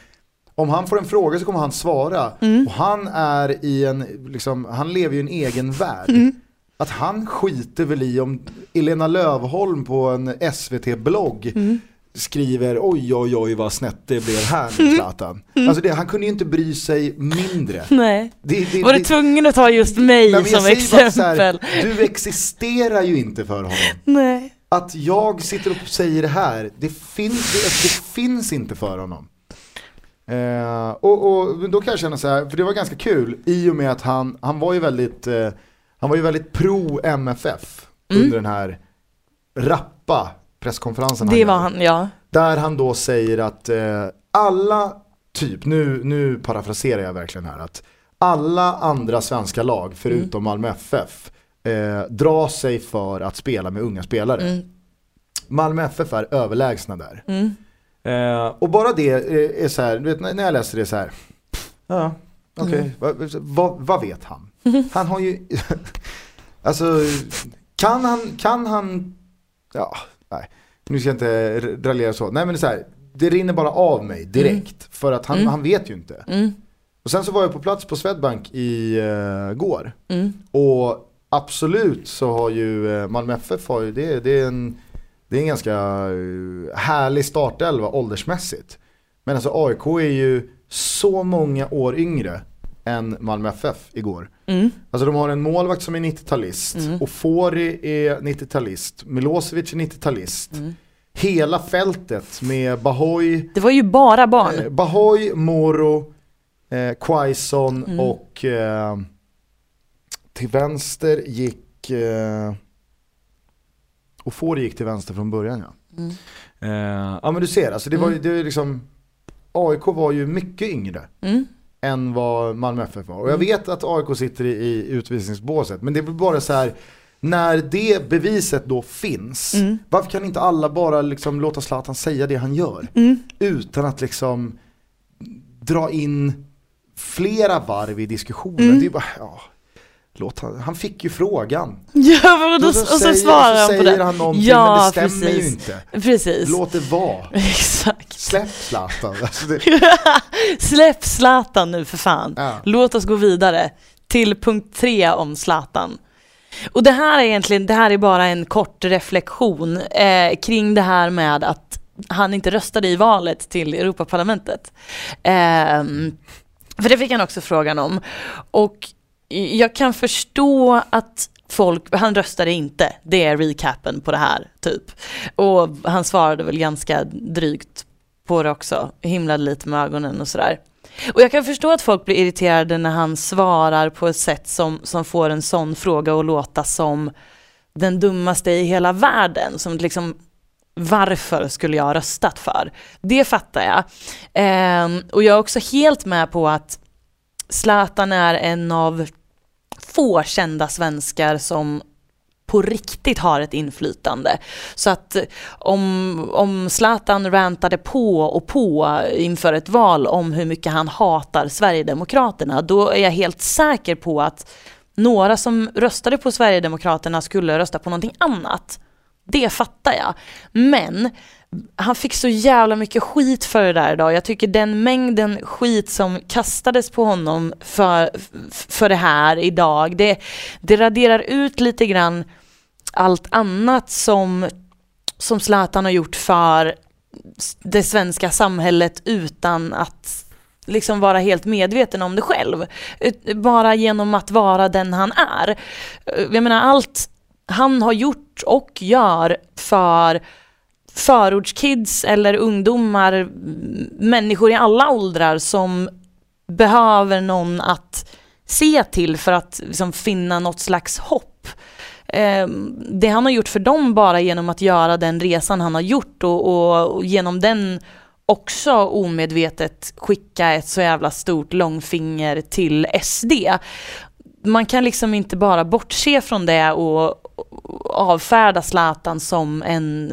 om han får en fråga så kommer han svara Mm. och han är i en, liksom, han lever ju i en egen värld. Mm. Att han skiter väl i om Elena Lövholm på en SVT-blogg Mm. Skriver oj oj oj vad snett det blev här Mm. nu Zlatan. Alltså det, han kunde ju inte bry sig mindre. Nej. Det, det, Var du tvungen att ta just mig Nej, som så här, exempel? du existerar ju inte för honom Nej. att jag sitter och säger det här, det finns, det, finns inte för honom. Eh, och, och då kan jag känna så här, för det var ganska kul i och med att han, han var ju väldigt, eh, han var ju väldigt pro MFF Mm. under den här rappa presskonferensen Det gör. var han, ja. Där han då säger att eh, alla, typ, nu, nu parafraserar jag verkligen här, att alla andra svenska lag förutom Malmö FF eh, drar sig för att spela med unga spelare. Mm. Malmö FF är överlägsna där. Mm. Eh, och bara det är, så här, du vet, när jag läser det så här, ja, okej, Mm. vad, vad, vad vet han? Han har ju, alltså, kan han, kan han, ja, nej, nu ska jag inte raljera så, nej men det är så här, det rinner bara av mig direkt, för att han, Mm. han vet ju inte. Mm. Och sen så var jag på plats på Swedbank i uh, går, Mm. och absolut så har ju eh, Malmö FF har ju, det, det är en det är en ganska eh, härlig startelva åldersmässigt. Men alltså AIK är ju så många år yngre än Malmö FF igår. Mm. Alltså de har en målvakt som är 90-talist, Mm. Ofori är 90-talist, Milosevic är 90-talist. Mm. Hela fältet med Bahoy, Det var ju bara barn. eh, Bahoy, Moro, eh, Quaison Mm. och eh, till vänster gick eh, Ofori gick till vänster från början ja. Mm. Eh, ja men du ser, alltså det var ju det är liksom AIK var ju mycket yngre Mm. Än vad Malmö FF var. Och jag vet att AIK sitter i, i utvisningsbåset, men det är väl bara så här när det beviset då finns, Mm. varför kan inte alla bara liksom låta Zlatan säga det han gör? Mm. Utan att liksom dra in flera varv i diskussionen. Mm. Det är bara, ja, låt han, han fick ju frågan. Ja, men och, då, Och så och så säger- svarar han på det. han någonting ja, men det stämmer precis. ju inte. Precis. Låt det vara. Exakt. Släpp Zlatan. Alltså det, Släpp Zlatan nu för fan. ja. Låt oss gå vidare till punkt tre om Zlatan. Och det här är egentligen, det här är bara en kort reflektion eh, kring det här med att han inte röstade i valet till Europaparlamentet. Ehm, för det fick han också frågan om. Och jag kan förstå att folk, han röstade inte, det är recapen på det här typ. Och han svarade väl ganska drygt på det också, himlade lite med ögonen och sådär. Och jag kan förstå att folk blir irriterade när han svarar på ett sätt som, som får en sån fråga att låta som den dummaste i hela världen. Som liksom varför skulle jag ha röstat för? Det fattar jag. Eh, och jag är också helt med på att Zlatan är en av få kända svenskar som på riktigt har ett inflytande. Så att eh, om, om Zlatan rantade på och på inför ett val om hur mycket han hatar Sverigedemokraterna, då är jag helt säker på att några som röstade på Sverigedemokraterna skulle rösta på någonting annat. Det fattar jag. Men han fick så jävla mycket skit för det där idag. Jag tycker den mängden skit som kastades på honom för, för det här idag, det, det raderar ut lite grann allt annat som, som Zlatan har gjort för det svenska samhället utan att liksom vara helt medveten om det själv. Bara genom att vara den han är. Jag menar allt han har gjort och gör för förortskids eller ungdomar, människor i alla åldrar som behöver någon att se till för att liksom, finna något slags hopp. Eh, det han har gjort för dem bara genom att göra den resan han har gjort och, och, och genom den också omedvetet skicka ett så jävla stort långfinger till SD. Man kan liksom inte bara bortse från det och avfärda Zlatan som en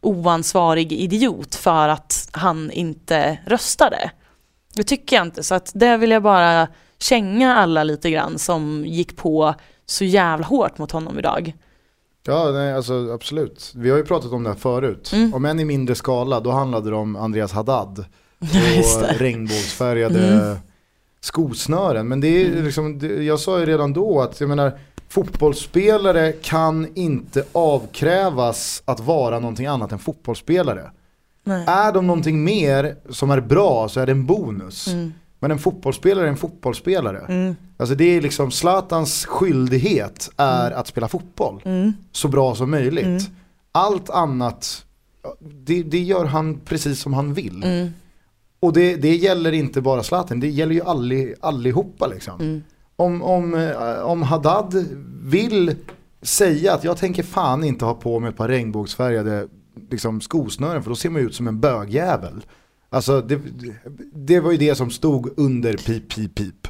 oansvarig idiot för att han inte röstade. Det tycker jag inte, så att det vill jag bara känga alla lite grann som gick på så jävla hårt mot honom idag. Ja, nej, alltså absolut. Vi har ju pratat om det här förut. Mm. Om än i mindre skala, då handlade det om Andreas Haddad och regnbågsfärgade Mm. Skosnören. Men det är liksom, det, jag sa ju redan då att jag menar, fotbollsspelare kan inte avkrävas att vara någonting annat än fotbollsspelare. Nej. Är de någonting mer som är bra så är det en bonus. Mm. Men en fotbollsspelare är en fotbollsspelare. Mm. Alltså det är liksom Zlatans skyldighet är att spela fotboll Mm. så bra som möjligt. Mm. Allt annat, det, det gör han precis som han vill. Och det, det gäller inte bara Zlatan, det gäller ju alli, allihopa liksom. Mm. Om, om, eh, om Haddad vill säga att jag tänker fan inte ha på mig ett par regnbågsfärgade liksom, skosnören för då ser man ut som en bögjävel. Alltså det, det var ju det som stod under pip pip pip.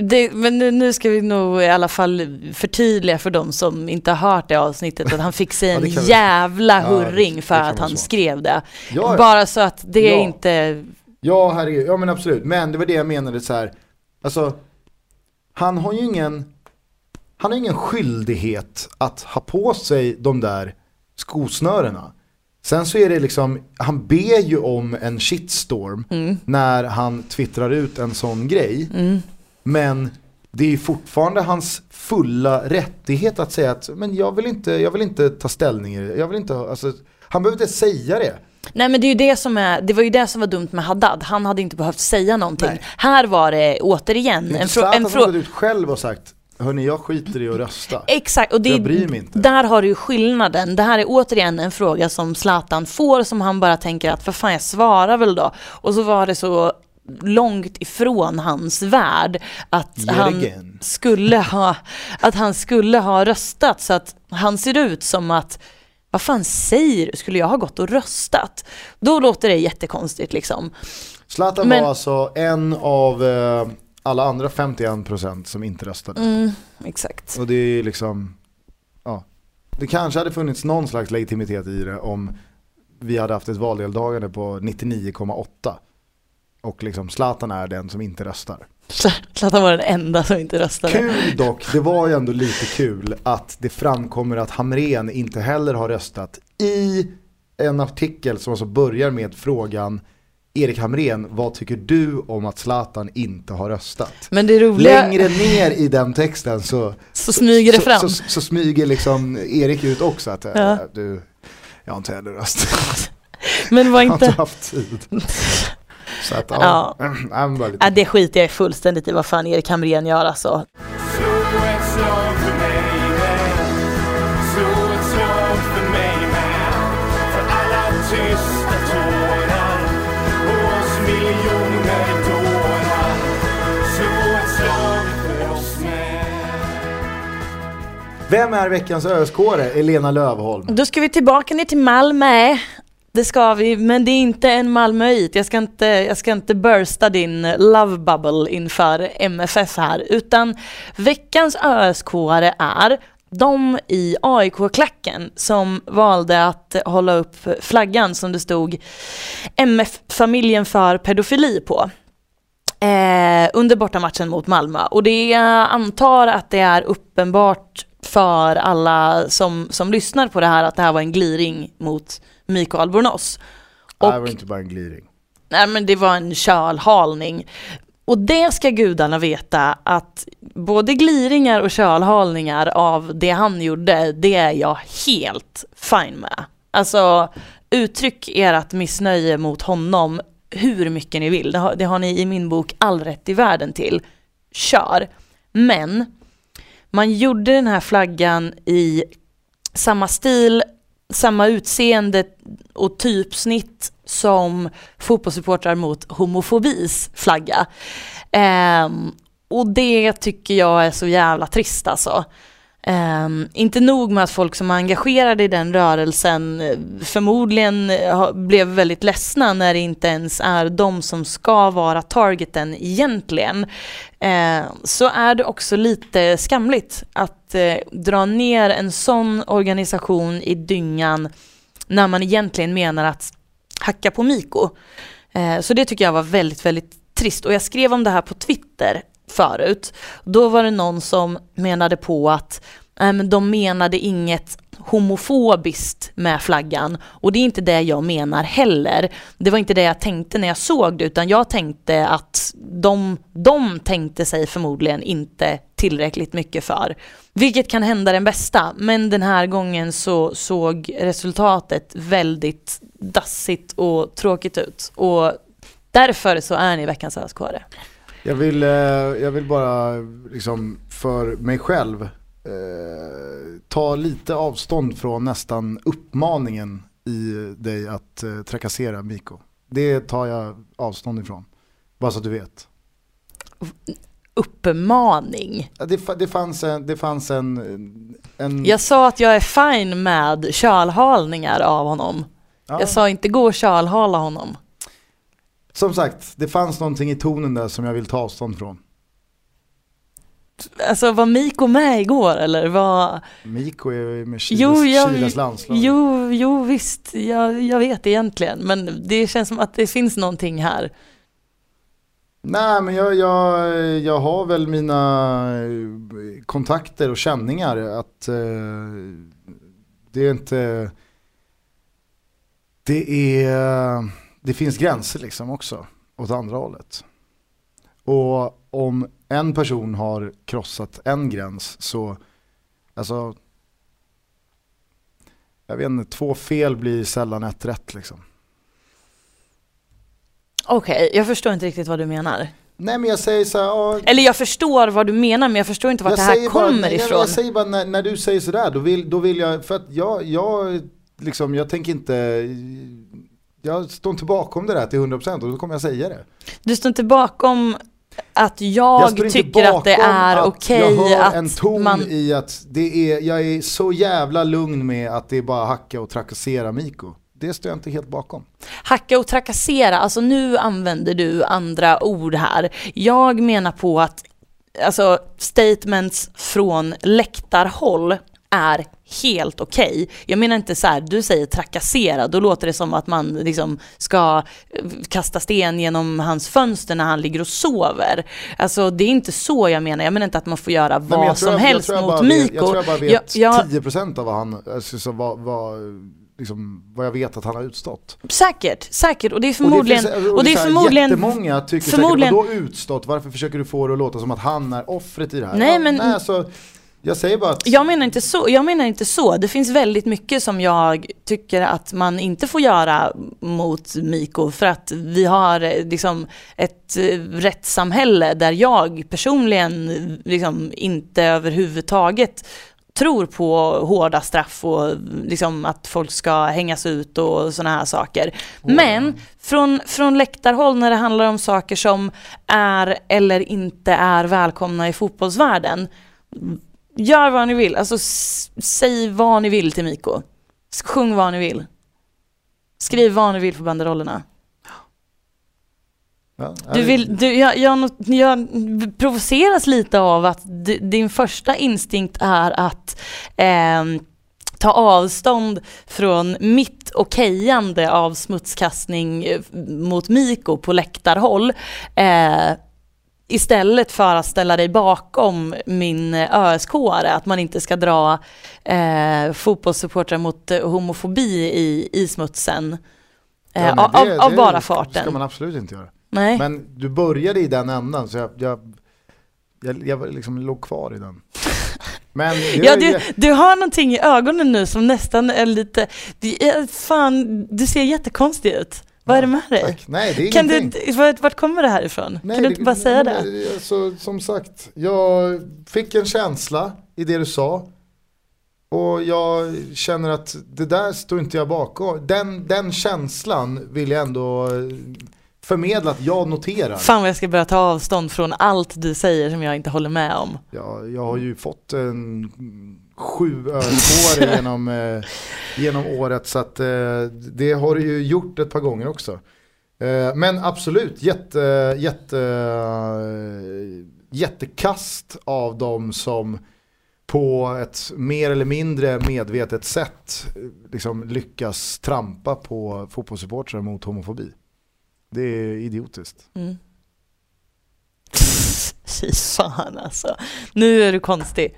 Det, men nu, nu ska vi nog i alla fall förtydliga för de som inte har hört det avsnittet att han fick sig Ja, en vi- jävla Ja, hurring det för att han så. skrev det. Ja, ja. Bara så att det Ja. inte... Ja, herregud. Ja men absolut. Men det var det jag menade så här. Alltså, han har ju ingen, han har ingen skyldighet att ha på sig de där skosnörena. Sen så är det liksom, han ber ju om en shitstorm Mm. när han twittrar ut en sån grej. Mm. Men det är fortfarande hans fulla rättighet att säga att men jag vill inte, jag vill inte ta ställning i det. Jag vill inte, alltså, han behöver inte säga det. Nej men det är det som är, det var ju det som var dumt med Haddad. Han hade inte behövt säga någonting. Nej. Här var det återigen Det är en, inte frå- Zlatan en som har fråga. gått ut själv och sagt Hörni jag skiter i att rösta. Exakt, och det, Jag bryr mig inte. där har du ju skillnaden. Det här är återigen en fråga som Zlatan får som han bara tänker att vad fan jag svarar väl då. Och så var det så långt ifrån hans värld att Yet han again. skulle ha att han skulle ha röstat så att han ser ut som att vad fan säger du? Skulle jag ha gått och röstat? Då låter det jättekonstigt liksom. Zlatan Men- var alltså en av eh, alla andra 51% som inte röstade. Mm, exakt. Och det är liksom, ja. Det kanske hade funnits någon slags legitimitet i det om vi hade haft ett valdeltagande på 99,8. Och liksom Zlatan är den som inte röstar. Zlatan var den enda som inte röstade. Kul dock, det var ju ändå lite kul att det framkommer att Hamren inte heller har röstat i en artikel som alltså börjar med frågan Erik Hamren, vad tycker du om att Zlatan inte har röstat? Men det roliga, Längre ner i den texten så, så smyger det så, fram. så, så, smyger liksom Erik ut också att Ja. äh, du, jag har inte heller röstat. Men var Jag har inte inte... haft tid. Så att ja, Ja. Ja, det skiter jag fullständigt i vad fan Erik Hamrén gör alltså. Vem är veckans öskåre? Elena Lövholm. Då ska vi tillbaka ner till Malmö. Det ska vi, men det är inte en Malmöit. Jag ska inte, jag ska inte bursta din love bubble inför MFF här, utan veckans ösk är de i AIK-klacken som valde att hålla upp flaggan som det stod MF-familjen för pedofili på. Eh, under bortamatchen mot Malmö. Och det jag antar att det är uppenbart för alla som, som lyssnar på det här att det här var en gliring mot Mikael Bornos. Och, det var inte bara en gliring. Nej men det var en kölhalning. Och det ska gudarna veta att både gliringar och kölhalningar av det han gjorde, det är jag helt fine med. Alltså uttryck ert missnöje mot honom hur mycket ni vill. Det har, det har ni i min bok all rätt i världen till. Kör. Men man gjorde den här flaggan i samma stil, samma utseende och typsnitt som fotbollssupportrar mot homofobis flagga. Eh, och det tycker jag är så jävla trist alltså. Um, inte nog med att folk som är engagerade i den rörelsen eh, förmodligen eh, blev väldigt ledsna när det inte ens är de som ska vara targeten egentligen. Uh, så är det också lite skamligt att uh, dra ner en sån organisation i dyngan när man egentligen menar att hacka på Miko. Ehm, så det tycker jag var väldigt, väldigt trist och jag skrev om det här på Twitter förut. Då var det någon som menade på att äh, de menade inget homofobiskt med flaggan och det är inte det jag menar heller. Det var inte det jag tänkte när jag såg det utan jag tänkte att de, de tänkte sig förmodligen inte tillräckligt mycket för. Vilket kan hända den bästa men den här gången så såg resultatet väldigt dassigt och tråkigt ut och därför så är ni veckans öskåre. Jag vill, eh, jag vill bara liksom för mig själv eh, ta lite avstånd från nästan uppmaningen i dig att eh, trakassera Miko. Det tar jag avstånd ifrån. Bara så att du vet. Uppmaning? Det, det, fanns en, det fanns en, en... Jag sa att jag är fine med kölhalningar av honom. Ja. Jag sa inte gå och kölhala honom. Som sagt, det fanns någonting i tonen där som jag vill ta avstånd från. Alltså var Miko med igår eller var... Miko är med Chiles, jo, jag, Chiles landslag. Jo, jo visst, jag, jag vet egentligen. Men det känns som att det finns någonting här. Nej men jag, jag, jag har väl mina kontakter och känningar att eh, det är inte... Det är det finns gränser liksom också åt andra hållet. Och om en person har krossat en gräns så, alltså, jag vet inte, två fel blir sällan ett rätt liksom. Okej, okay, jag förstår inte riktigt vad du menar. Nej men jag säger så här, åh, Eller jag förstår vad du menar men jag förstår inte vart det här kommer bara, ifrån. Jag, jag säger bara när, när, du säger sådär då vill, då vill jag, för att jag, jag liksom, jag tänker inte jag står inte bakom det där till 100% och då kommer jag säga det. Du står inte bakom att jag, jag tycker att det är okej okay Jag hör en ton man... i att det är, jag är så jävla lugn med att det är bara hacka och trakassera Miko. Det står jag inte helt bakom. Hacka och trakassera, alltså nu använder du andra ord här. Jag menar på att alltså, statements från läktarhåll är helt okej. Okay. Jag menar inte så här, du säger trakassera, då låter det som att man liksom ska eh, kasta sten genom hans fönster när han ligger och sover. Alltså det är inte så jag menar, jag menar inte att man får göra Nej, vad som jag, helst jag mot Miko. jag tror jag bara vet jag, 10% av vad han, alltså, vad, vad liksom, vad jag vet att han har utstått. Säkert, säkert. Och det är förmodligen... Och det, finns, och det är förmodligen... Jättemånga tycker förmodligen, säkert, vadå utstått? Varför försöker du få det att låta som att han är offret i det här? Nej, men... nej, alltså, jag säger bara att... Jag menar, inte så, jag menar inte så. Det finns väldigt mycket som jag tycker att man inte får göra mot Miko för att vi har liksom ett rättssamhälle där jag personligen liksom inte överhuvudtaget tror på hårda straff och liksom att folk ska hängas ut och sådana här saker. Mm. Men från, från läktarhåll när det handlar om saker som är eller inte är välkomna i fotbollsvärlden Gör vad ni vill, alltså säg vad ni vill till Miko. Sjung vad ni vill. Skriv vad ni vill på banderollerna. Ja, Du vill, du, jag, jag, jag provoceras lite av att d- din första instinkt är att ehm, ta avstånd från mitt okejande av smutskastning eh, mot Miko på läktarhåll. Eh, istället för att ställa dig bakom min ösk att man inte ska dra eh, fotbollssupportrar mot eh, homofobi i, i smutsen. Eh, Ja, av, det- av det bara ska farten. man absolut inte göra. Nej. Men du började i den ändan så jag, jag, jag, jag liksom låg kvar i den. Men det Ja, du, du har någonting i ögonen nu som nästan är lite, det fan, du ser jättekonstig ut. Vad är det med dig? Tack. Nej, det är Kan ingenting. du, vart, kommer det här ifrån? Nej, kan du inte bara säga det? men, Alltså, som sagt, jag fick en känsla i det du sa. Och jag känner att det där står inte jag bakom. Den, den känslan vill jag ändå eh, förmedla att jag noterar. Fan vad jag ska börja ta avstånd från allt du säger som jag inte håller med om. Ja, jag har ju fått en sju ölkåre genom, eh, genom året så att eh, det har du ju gjort ett par gånger också. Eh, men absolut, jätte, jätte, jättekast av dem som på ett mer eller mindre medvetet sätt liksom lyckas trampa på fotbollssupportrar mot homofobi. Det är idiotiskt. Mm. Fy fan alltså. Nu är du konstig.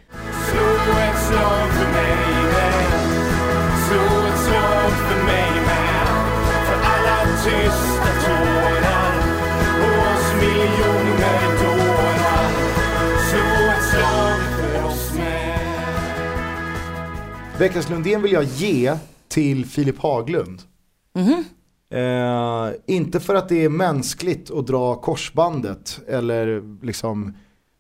Veckans Lundén vill jag ge till Filip Haglund. Mhm. Eh, inte för att det är mänskligt att dra korsbandet eller liksom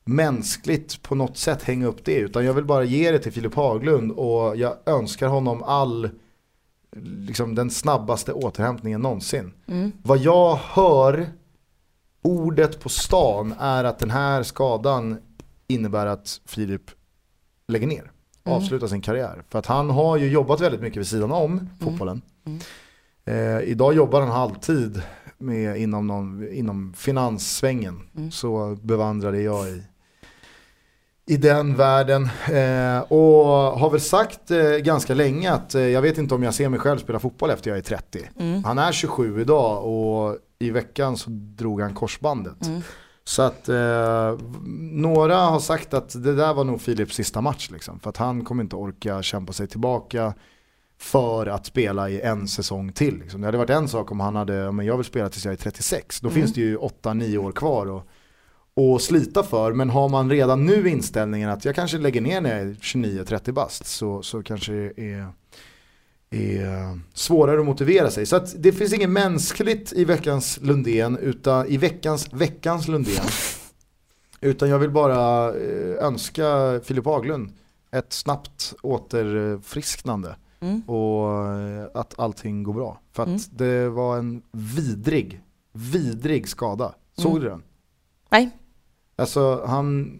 mänskligt på något sätt hänga upp det. Utan jag vill bara ge det till Filip Haglund och jag önskar honom all, liksom den snabbaste återhämtningen någonsin. Mm. Vad jag hör, ordet på stan är att den här skadan innebär att Filip lägger ner. Avslutar sin karriär. För att han har ju jobbat väldigt mycket vid sidan om fotbollen. Mm. Eh, idag jobbar han halvtid med, inom, någon, inom finanssvängen. Mm. Så bevandrad är jag i, i den världen. Eh, och har väl sagt eh, ganska länge att eh, jag vet inte om jag ser mig själv spela fotboll efter jag är 30. Mm. Han är 27 idag och i veckan så drog han korsbandet. Mm. Så att eh, några har sagt att det där var nog Filips sista match liksom. För att han kommer inte orka kämpa sig tillbaka för att spela i en säsong till. Liksom. Det hade varit en sak om han hade, men jag vill spela tills jag är 36. Då Mm. finns det ju 8-9 år kvar och, och slita för. Men har man redan nu inställningen att jag kanske lägger ner när jag är 29-30 bast så, så kanske det är, är svårare att motivera sig. Så det finns inget mänskligt i veckans Lundén, utan i veckans, veckans Lundén. Utan jag vill bara eh, önska Filip Haglund ett snabbt återfrisknande Mm. och eh, att allting går bra. För att Mm. det var en vidrig, vidrig skada. Såg Mm. du den? Nej. Alltså han,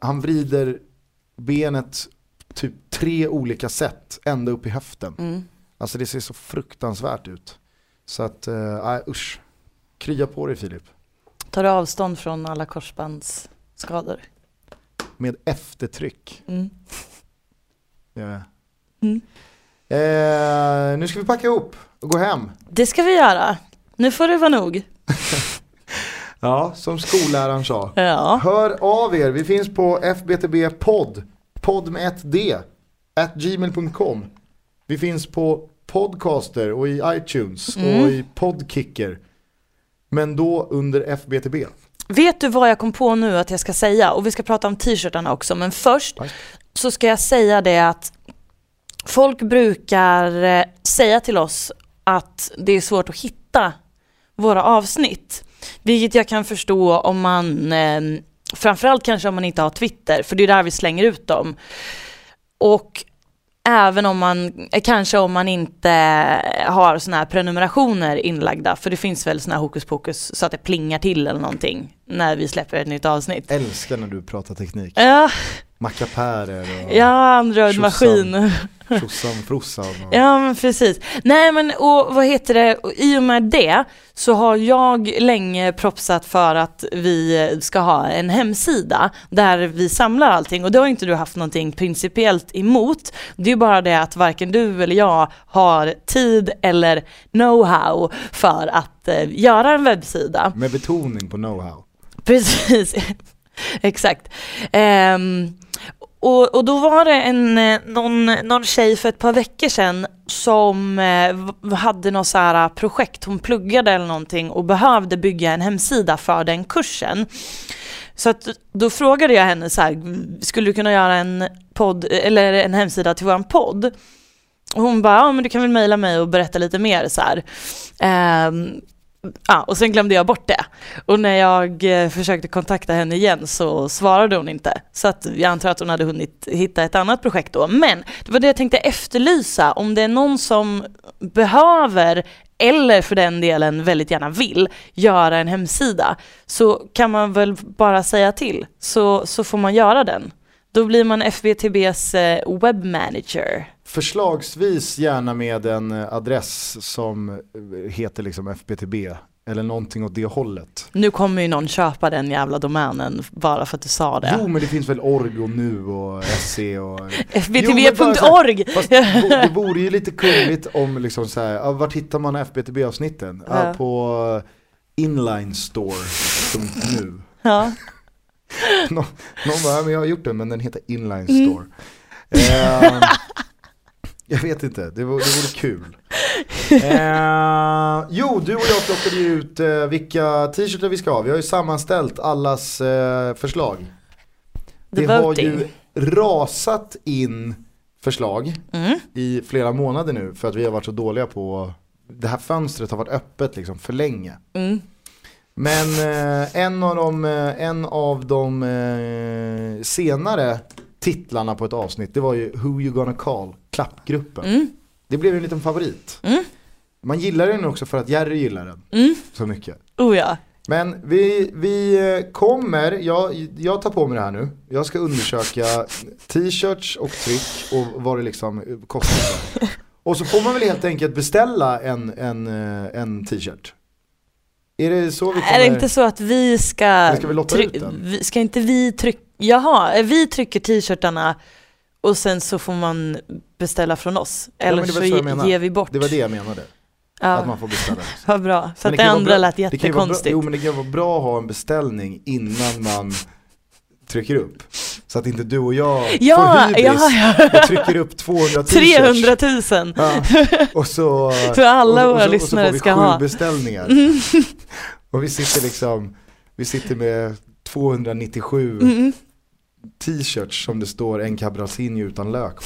han vrider benet typ tre olika sätt ända upp i höften. Mm. Alltså det ser så fruktansvärt ut. Så att, eh, nej usch. Krya på dig Filip. Tar du avstånd från alla korsbandsskador? Med eftertryck. Mm. Ja. Mm. Eh, nu ska vi packa ihop och gå hem. Det ska vi göra. Nu får det vara nog. Ja, som skolläraren sa. Ja. Hör av er, vi finns på FBTB podd, podd med ett D, at gmail.com. Vi finns på Podcaster och i iTunes Mm. och i Podkicker. Men då under FBTB. Vet du vad jag kom på nu att jag ska säga? Och vi ska prata om t-shirtarna också. Men först så ska jag säga det att folk brukar eh, säga till oss att det är svårt att hitta våra avsnitt. Vilket jag kan förstå om man, eh, framförallt kanske om man inte har Twitter, för det är där vi slänger ut dem. Och även om man, eh, kanske om man inte har såna här prenumerationer inlagda, för det finns väl såna här hokus pokus så att det plingar till eller någonting när vi släpper ett nytt avsnitt. Älskar när du pratar teknik. Ja, Mackapärer och ja Android maskin. tjosan frossan. Och... Ja men precis. Nej men och vad heter det, och i och med det så har jag länge propsat för att vi ska ha en hemsida där vi samlar allting och det har inte du haft någonting principiellt emot. Det är bara det att varken du eller jag har tid eller know-how för att eh, göra en webbsida. Med betoning på know-how. Precis, exakt. Um, och, och då var det en, eh, någon, någon tjej för ett par veckor sedan som eh, hade något så här eh, projekt, hon pluggade eller någonting och behövde bygga en hemsida för den kursen. Så att då frågade jag henne så här, skulle du kunna göra en podd, eller en hemsida till våran podd? Och hon bara, ja men du kan väl mejla mig och berätta lite mer så här. Eh, ja, och sen glömde jag bort det. Och när jag eh, försökte kontakta henne igen så svarade hon inte. Så att jag antar att hon hade hunnit hitta ett annat projekt då. Men det var det jag tänkte efterlysa. Om det är någon som behöver eller för den delen väldigt gärna vill göra en hemsida så kan man väl bara säga till så, så får man göra den. Då blir man FBTBs eh, webbmanager. Förslagsvis gärna med en eh, adress som eh, heter liksom FBTB eller någonting åt det hållet. Nu kommer ju någon köpa den jävla domänen bara för att du sa det. Jo men det finns väl org och nu och SE och... FBTV.org! Fast det vore ju lite kungligt om liksom så här, vart hittar man FBTB-avsnitten? Ja, Ja. på inlinestore.nu. Ja. Nå, någon bara, men jag har gjort den men den heter Inline Mm. Store. Jag vet inte, det vore, det vore kul. Ehm, jo, du och jag plockade ju ut eh, vilka t-shirtar vi ska ha. Vi har ju sammanställt allas eh, förslag. The det har ju rasat in förslag Mm. i flera månader nu för att vi har varit så dåliga på det här fönstret har varit öppet liksom för länge. Mm. Men eh, en av de, eh, en av de eh, senare titlarna på ett avsnitt det var ju Who You Gonna Call, klappgruppen. Mm. Det blev en liten favorit. Mm. Man gillar den också för att Jerry gillar den Mm. så mycket. Oh ja. Men vi, vi eh, kommer, jag, jag tar på mig det här nu, jag ska undersöka t-shirts och tryck och vad det liksom eh, kostar. Och så får man väl helt enkelt beställa en, en, eh, en t-shirt. Är det så vi kommer? Är det inte så att vi ska... Men ska vi lotta ut den? vi- Ska inte vi trycka... Jaha, vi trycker t-shirtarna och sen så får man beställa från oss. Eller det så ge- ger vi bort. Det var det jag menade, att Ja, man får beställa. vad bra. För att det vara andra bra- lät det kan ju vara bra- jättekonstigt. Jo men det kan vara bra att ha en beställning innan man trycker upp. Så att inte du och jag Ja, får hybris ja, ja. och trycker upp 200 t-shirts. 300 000! Ja. Och så, För alla våra så, lyssnare och så får vi ska sju ha. Mm. beställningar. Och vi sitter liksom, vi sitter med 297 Mm. T-shirts som det står en cabrasinho utan lök på.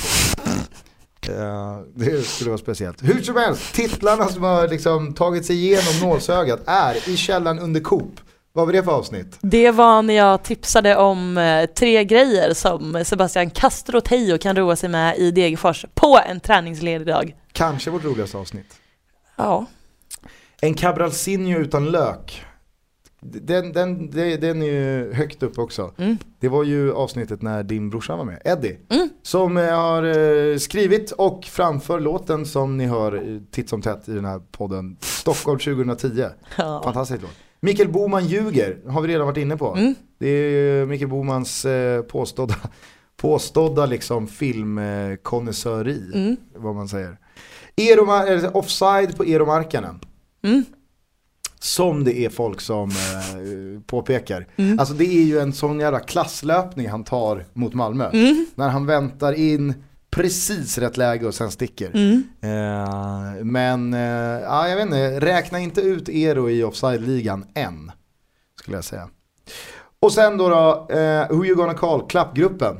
Eh, det skulle vara speciellt. Hur som helst, titlarna som har liksom tagit sig igenom nålsögat är I källan under Coop. Vad var det för avsnitt? Det var när jag tipsade om eh, tre grejer som Sebastian Castro Tejo kan roa sig med i Degerfors på en träningsledig dag. Kanske vårt roligaste avsnitt. Ja. En cabralsinho utan lök. Den, den, den, är ju högt upp också. Mm. Det var ju avsnittet när din brorsa var med, Eddie. Mm. Som eh, har eh, skrivit och framför låten som ni hör eh, titt som tätt i den här podden. Stockholm 2010. ja. Fantastisk låt. Mikael Boman ljuger, har vi redan varit inne på. Mm. Det är Mikael Bomans påstådda, påstådda liksom filmkonnässöri, Mm. vad man säger. Eller offside på Eromarkanen. Mm. Som det är folk som eh, påpekar. Mm. Alltså det är ju en sån jävla klasslöpning han tar mot Malmö. Mm. När han väntar in precis rätt läge och sen sticker. Mm. Eh, men eh, ja, jag vet inte, räkna inte ut Ero i offside-ligan än. Skulle jag säga. Och sen då, då eh, Who You Gonna Call, klappgruppen.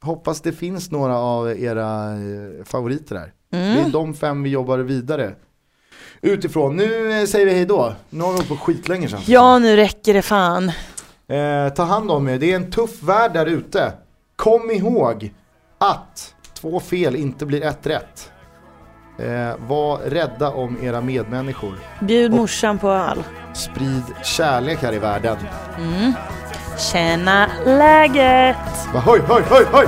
Hoppas det finns några av era eh, favoriter där. Det är Mm. de fem vi jobbar vidare utifrån. Nu eh, säger vi hej då. Nu har vi hållit på skitlänge sedan. Ja, nu räcker det fan. Eh, ta hand om er, det är en tuff värld där ute. Kom ihåg att två fel inte blir ett rätt. Eh, var rädda om era medmänniskor. Bjud morsan på öl. sprid kärlek här i världen. Tjäna läget! Va, hoj, hoj, hoj, hoj!